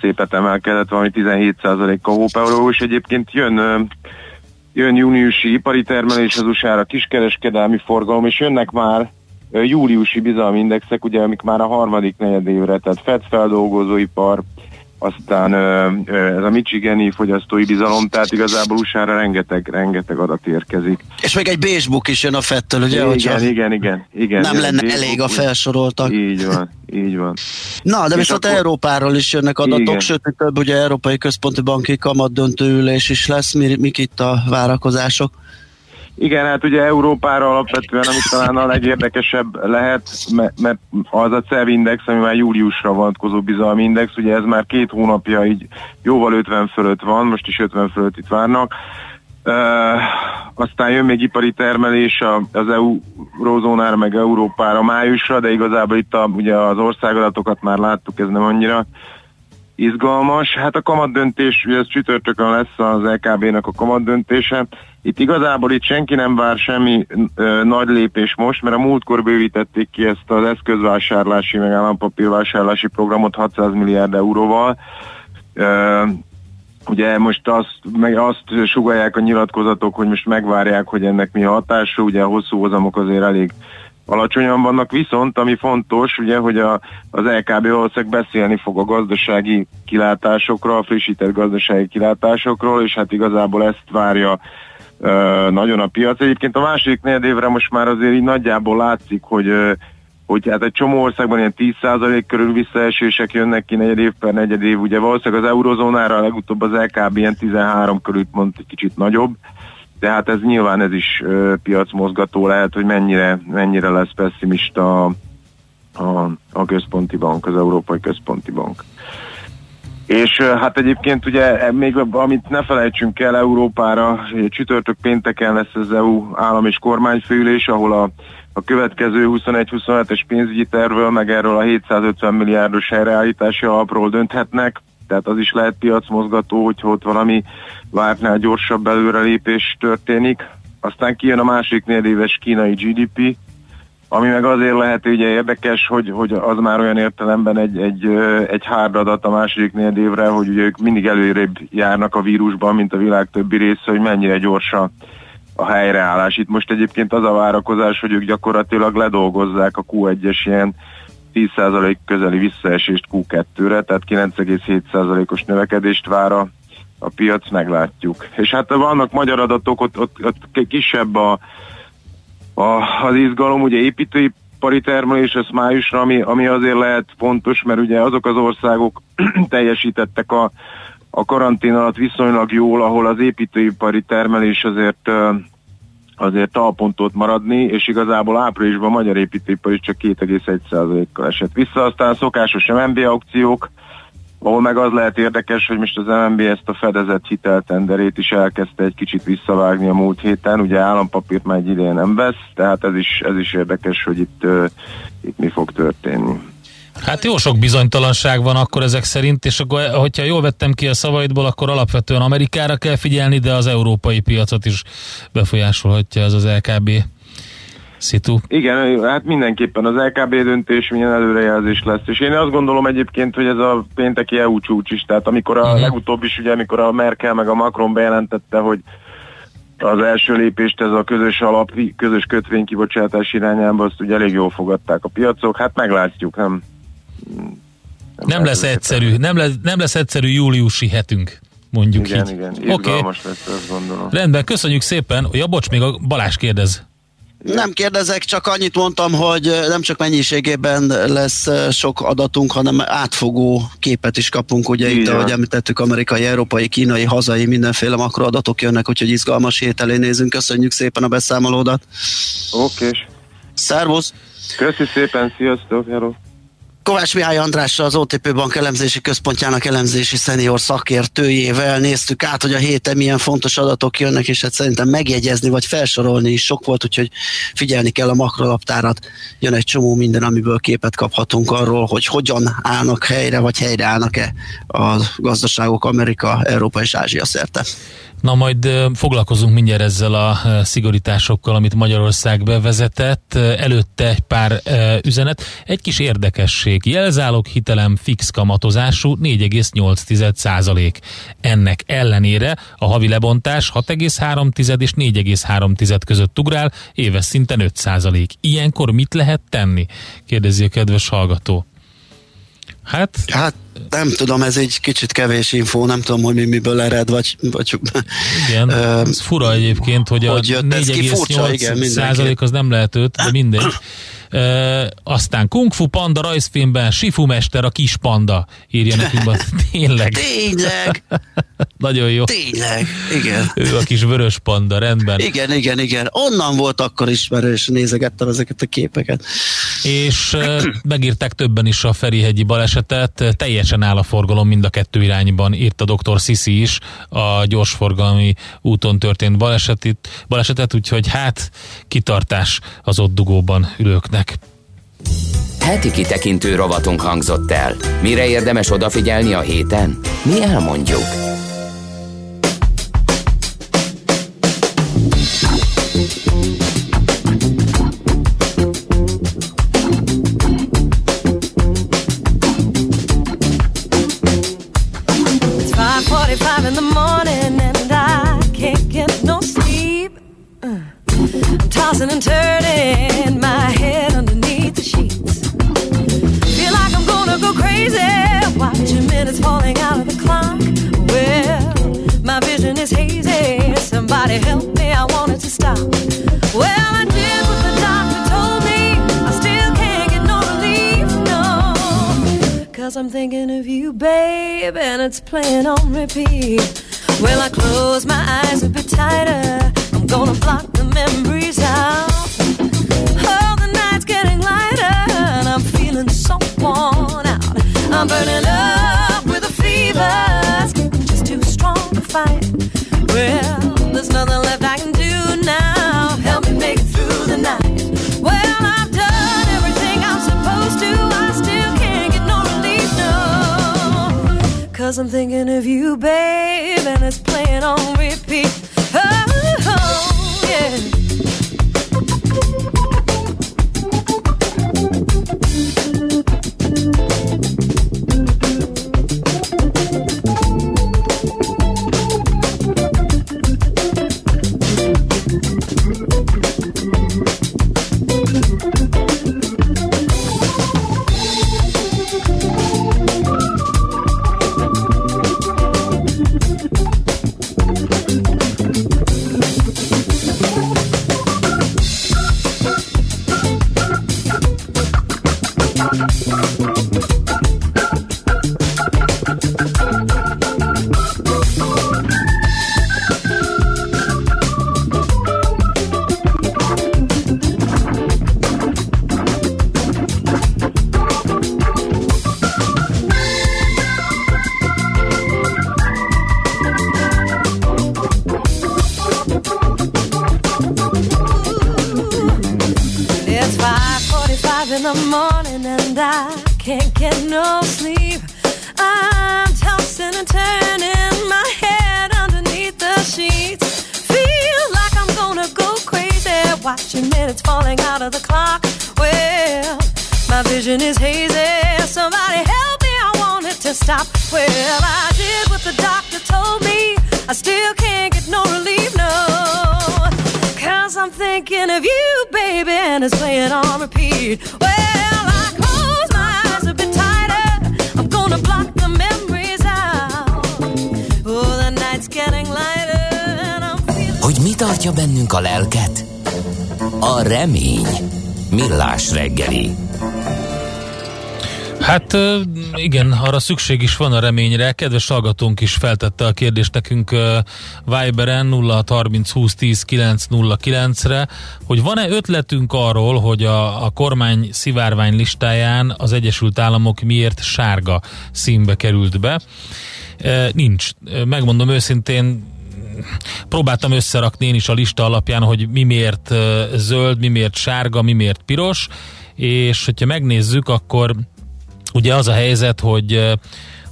szépet emelkedett, valami 17%-kal hópeuró, és egyébként jön uh, jön júniusi ipari termelés az USA-ra, kiskereskedelmi forgalom, és jönnek már júliusi bizalmi indexek, ugye, amik már a harmadik negyedévre, tehát FED feldolgozóipar, aztán ez a Michigani fogyasztói bizalom, tehát igazából usa rengeteg, rengeteg adat érkezik. És még egy basebook is jön a fettől, ugye? Igen, igen, igen, igen, igen. Nem lenne elég a felsoroltak. Így van, így van. Na, de és viszont akkor... Európáról is jönnek adatok, igen. sőt, több ugye Európai Központi Banki Kamat döntőülés is lesz, mi, mik itt a várakozások? Igen, hát ugye Európára alapvetően, ami talán a legérdekesebb lehet, mert az a CEV index, ami már júliusra vonatkozó bizalmi index, ugye ez már két hónapja így jóval 50 fölött van, most is 50 fölött itt várnak. Uh, aztán jön még ipari termelés az eurózónára, meg Európára májusra, de igazából itt a, ugye az országadatokat már láttuk, ez nem annyira izgalmas. Hát a kamatdöntés, ugye ez csütörtökön lesz az LKB-nak a kamatdöntése. Itt igazából itt senki nem vár semmi ö, nagy lépés most, mert a múltkor bővítették ki ezt az eszközvásárlási, meg állampapírvásárlási programot 600 milliárd euróval. Ö, ugye most azt, meg azt sugalják a nyilatkozatok, hogy most megvárják, hogy ennek mi a hatása, ugye a hosszú hozamok azért elég alacsonyan vannak, viszont ami fontos, ugye, hogy a, az LKB valószínűleg beszélni fog a gazdasági kilátásokról, a frissített gazdasági kilátásokról, és hát igazából ezt várja nagyon a piac. Egyébként a második negyedévre most már azért így nagyjából látszik, hogy hogy hát egy csomó országban ilyen 10% körül visszaesések jönnek ki negyed év per negyed év, ugye valószínűleg az eurozónára legutóbb az LKB ilyen 13 körül mond egy kicsit nagyobb, de hát ez nyilván ez is ö, piacmozgató lehet, hogy mennyire, mennyire lesz pessimista a, a, a központi bank, az Európai Központi Bank. És hát egyébként ugye még amit ne felejtsünk el Európára, csütörtök pénteken lesz az EU állam és kormányfőülés, ahol a, a következő 21-27-es pénzügyi tervről, meg erről a 750 milliárdos helyreállítási alapról dönthetnek tehát az is lehet piacmozgató, hogyha ott valami vártnál gyorsabb előrelépés történik. Aztán kijön a másik éves kínai GDP, ami meg azért lehet ugye érdekes, hogy, hogy az már olyan értelemben egy, egy, egy hard adat a második évre, hogy ugye ők mindig előrébb járnak a vírusban, mint a világ többi része, hogy mennyire gyorsan a helyreállás. Itt most egyébként az a várakozás, hogy ők gyakorlatilag ledolgozzák a Q1-es ilyen 10% közeli visszaesést Q2-re, tehát 9,7%-os növekedést vár a, a piac, meglátjuk. És hát vannak magyar adatok, ott, ott, ott kisebb a, a, az izgalom, ugye építőipari termelés, ez májusra, ami, ami azért lehet fontos, mert ugye azok az országok <clears throat> teljesítettek a, a karantén alatt viszonylag jól, ahol az építőipari termelés azért azért talpontot maradni, és igazából áprilisban a magyar építőipar is csak 2,1%-kal esett vissza. Aztán szokásos MNB aukciók, ahol meg az lehet érdekes, hogy most az MNB ezt a fedezett hiteltenderét is elkezdte egy kicsit visszavágni a múlt héten, ugye állampapírt már egy ideje nem vesz, tehát ez is, ez is érdekes, hogy itt, itt mi fog történni. Hát jó sok bizonytalanság van akkor ezek szerint, és akkor, hogyha jól vettem ki a szavaidból, akkor alapvetően Amerikára kell figyelni, de az európai piacot is befolyásolhatja ez az LKB szitu. Igen, hát mindenképpen az LKB döntés milyen előrejelzés lesz. És én azt gondolom egyébként, hogy ez a pénteki EU csúcs is, tehát amikor a uh-huh. legutóbb is, ugye, amikor a Merkel meg a Macron bejelentette, hogy az első lépést ez a közös alap, közös kötvénykibocsátás irányába, azt ugye elég jól fogadták a piacok. Hát meglátjuk, nem? Nem, nem lesz egyszerű, nem lesz, nem lesz egyszerű júliusi hetünk mondjuk igen, így. Igen, igen, okay. lesz, azt gondolom. Rendben, köszönjük szépen. Ja, bocs, még a Balázs kérdez. Nem kérdezek, csak annyit mondtam, hogy nem csak mennyiségében lesz sok adatunk, hanem átfogó képet is kapunk, ugye Igen. itt, ahogy említettük, amerikai, európai, kínai, hazai, mindenféle makroadatok jönnek, úgyhogy izgalmas hét elé nézünk. Köszönjük szépen a beszámolódat. Oké. Szervusz! Köszi szépen, sziasztok, hello. Kovács Mihály Andrással, az OTP Bank elemzési központjának elemzési szenior szakértőjével néztük át, hogy a héten milyen fontos adatok jönnek, és hát szerintem megjegyezni vagy felsorolni is sok volt, úgyhogy figyelni kell a makrolaptárat. Jön egy csomó minden, amiből képet kaphatunk arról, hogy hogyan állnak helyre, vagy helyre állnak-e a gazdaságok Amerika, Európa és Ázsia szerte. Na majd foglalkozunk mindjárt ezzel a szigorításokkal, amit Magyarország bevezetett. Előtte egy pár üzenet. Egy kis érdekesség. Jelzálog hitelem fix kamatozású 4,8 százalék. Ennek ellenére a havi lebontás 6,3 és 4,3 között ugrál, éves szinten 5 százalék. Ilyenkor mit lehet tenni? Kérdezi a kedves hallgató. Hát, hát nem tudom, ez egy kicsit kevés info, nem tudom, hogy mi miből ered, vagy... vagy igen, ez fura egyébként, hogy, hogy a 4,8 százalék az nem lehet 5, de mindegy. E, aztán Kung Fu Panda rajzfilmben Sifu Mester a kis panda írja nekünk. <laughs> Tényleg. Tényleg. <laughs> Nagyon jó. Tényleg, igen. Ő a kis vörös panda, rendben. Igen, igen, igen. Onnan volt akkor ismerős, nézegettem ezeket a képeket. És megírták többen is a Ferihegyi balesetet. Teljesen áll a forgalom mind a kettő irányban, írta dr. Sisi is a gyorsforgalmi úton történt balesetit, balesetet, úgyhogy hát kitartás az ott dugóban ülőknek. Heti kitekintő rovatunk hangzott el. Mire érdemes odafigyelni a héten? Mi elmondjuk. Babe, and it's playing on repeat. Well, I close my eyes a bit tighter. I'm gonna block the memories out. Oh, the night's getting lighter, and I'm feeling so worn out. I'm burning up with a fever, it's getting just too strong to fight. Well, there's nothing left I can do now. Help me make it through the night. Cause I'm thinking of you, babe, and it's playing on repeat. Oh, oh yeah. Minutes falling out of the clock. Well, my vision is hazy. Somebody help me, I want it to stop. Well, I did what the doctor told me. I still can't get no relief, no. Cause I'm thinking of you, baby, and it's playing on repeat. Well, I close my eyes a bit tighter. I'm gonna block the memories out. Oh, the night's getting lighter. And I'm feeling Hogy mi tartja bennünk a lelket? A remény. Millás reggeli. Hát igen, arra szükség is van a reményre. Kedves hallgatónk is feltette a kérdést nekünk Viberen 0630 20 10 909 re hogy van-e ötletünk arról, hogy a, a kormány szivárvány listáján az Egyesült Államok miért sárga színbe került be. Nincs. Megmondom őszintén, próbáltam összerakni én is a lista alapján, hogy mi miért zöld, mi miért sárga, mi miért piros, és hogyha megnézzük, akkor ugye az a helyzet, hogy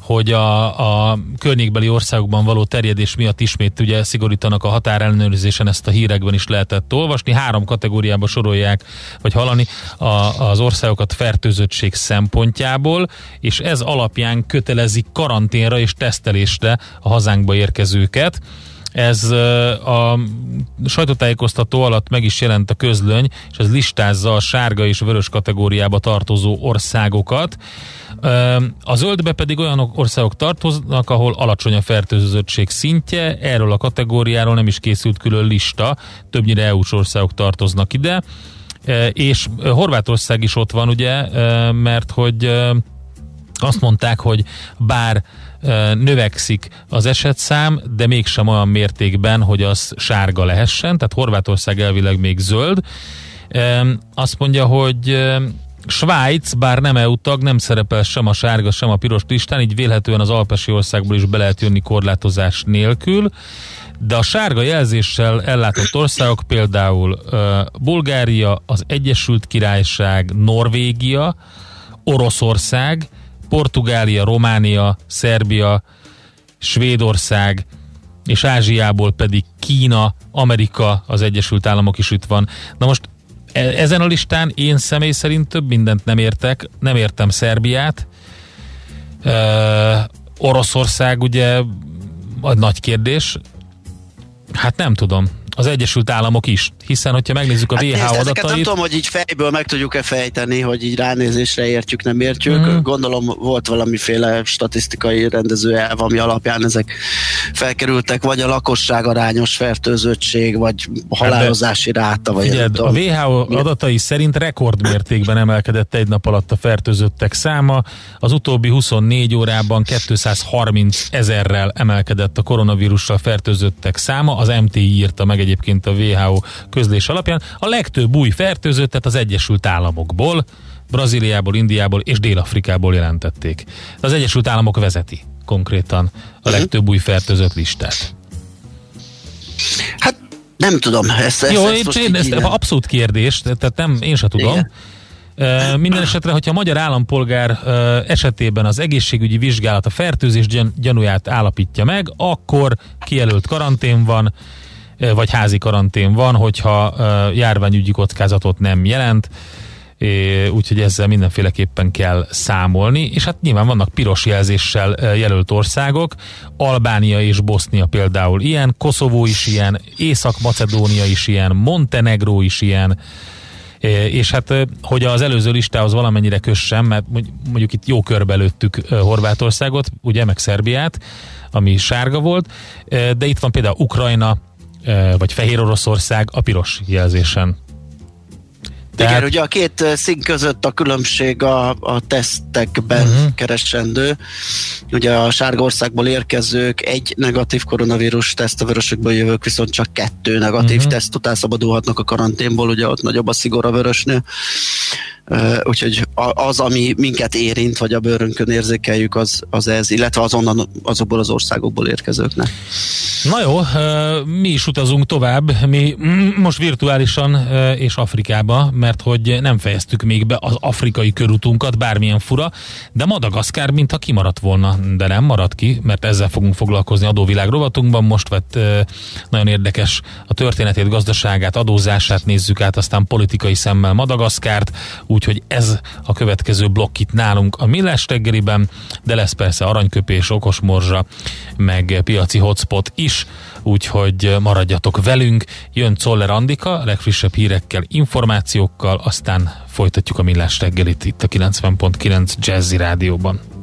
hogy a, a környékbeli országokban való terjedés miatt ismét ugye szigorítanak a határellenőrzésen, ezt a hírekben is lehetett olvasni. Három kategóriába sorolják, vagy hallani a, az országokat fertőzöttség szempontjából, és ez alapján kötelezik karanténra és tesztelésre a hazánkba érkezőket. Ez a sajtótájékoztató alatt meg is jelent a közlöny, és ez listázza a sárga és vörös kategóriába tartozó országokat. A zöldbe pedig olyan országok tartoznak, ahol alacsony a fertőzöttség szintje, erről a kategóriáról nem is készült külön lista, többnyire EU-s országok tartoznak ide, és Horvátország is ott van, ugye, mert hogy azt mondták, hogy bár növekszik az esetszám, de mégsem olyan mértékben, hogy az sárga lehessen, tehát Horvátország elvileg még zöld. Azt mondja, hogy Svájc, bár nem EU tag, nem szerepel sem a sárga, sem a piros listán, így vélhetően az alpesi országból is be lehet jönni korlátozás nélkül. De a sárga jelzéssel ellátott országok például Bulgária, az Egyesült Királyság, Norvégia, Oroszország, Portugália, Románia, Szerbia, Svédország, és Ázsiából pedig Kína, Amerika, az Egyesült Államok is itt van. Na most e- ezen a listán én személy szerint több mindent nem értek, nem értem Szerbiát, e, Oroszország ugye a nagy kérdés, hát nem tudom, az Egyesült Államok is, hiszen hogyha megnézzük a Hát WHO nézd, ezeket nem adatait, tudom, hogy így fejből meg tudjuk-e fejteni, hogy így ránézésre értjük, nem értjük. Mhm. Gondolom volt valamiféle statisztikai rendező elv, ami alapján ezek felkerültek, vagy a lakosság arányos fertőzöttség, vagy halálozási ráta, vagy Figyeld, a. WHO adatai szerint rekordmértékben emelkedett egy nap alatt a fertőzöttek száma. Az utóbbi 24 órában 230 ezerrel emelkedett a koronavírussal fertőzöttek száma. Az MTI írta meg egyébként a WHO közlés alapján. A legtöbb új fertőzöttet az Egyesült Államokból, Brazíliából, Indiából és Dél-Afrikából jelentették. Az Egyesült Államok vezeti konkrétan a legtöbb új fertőzött listát. Nem tudom, ezt, ezt, Jó, ezt én, most én, így ez nem- abszolút kérdés, tehát nem, én sem tudom. Igen. Minden esetre, hogyha a magyar állampolgár esetében az egészségügyi vizsgálat a fertőzés gyan, gyanúját állapítja meg, akkor kijelölt karantén van, vagy házi karantén van, hogyha járványügyi kockázatot nem jelent, úgyhogy ezzel mindenféleképpen kell számolni, és hát nyilván vannak piros jelzéssel jelölt országok, Albánia és Bosznia például ilyen, Koszovó is ilyen, Észak-Macedónia is ilyen, Montenegró is ilyen, és hát, hogy az előző listához valamennyire kössem, mert mondj- mondjuk itt jó körbe lőttük eh, Horvátországot, ugye, meg Szerbiát, ami sárga volt, de itt van például Ukrajna, vagy Fehér Oroszország a piros jelzésen. Igen, Tehát- ugye a két szín között a különbség a, a tesztekben uh-huh. keresendő. Ugye a sárga országból érkezők egy negatív koronavírus teszt, a vörösökből jövők viszont csak kettő negatív uh-huh. teszt után szabadulhatnak a karanténból, ugye ott nagyobb a szigor a vörösnél. Ö, Úgyhogy az, ami minket érint, vagy a bőrünkön érzékeljük, az, az ez, illetve azonnan azokból az országokból érkezőknek. Na jó, mi is utazunk tovább, mi most virtuálisan és Afrikába, mert hogy nem fejeztük még be az afrikai körutunkat, bármilyen fura, de Madagaszkár mintha kimaradt volna, de nem maradt ki, mert ezzel fogunk foglalkozni adóvilág rovatunkban. Most vett nagyon érdekes a történetét, gazdaságát, adózását nézzük át, aztán politikai szemmel Madagaszkárt, úgyhogy ez a következő blokk itt nálunk a Millás reggeliben, de lesz persze aranyköpés, okosmorzsa, meg piaci hotspot is, úgyhogy maradjatok velünk. Jön Czoller Andika, legfrissebb hírekkel, információkkal, aztán folytatjuk a Millás reggelit itt a 90.9 Jazzy Rádióban.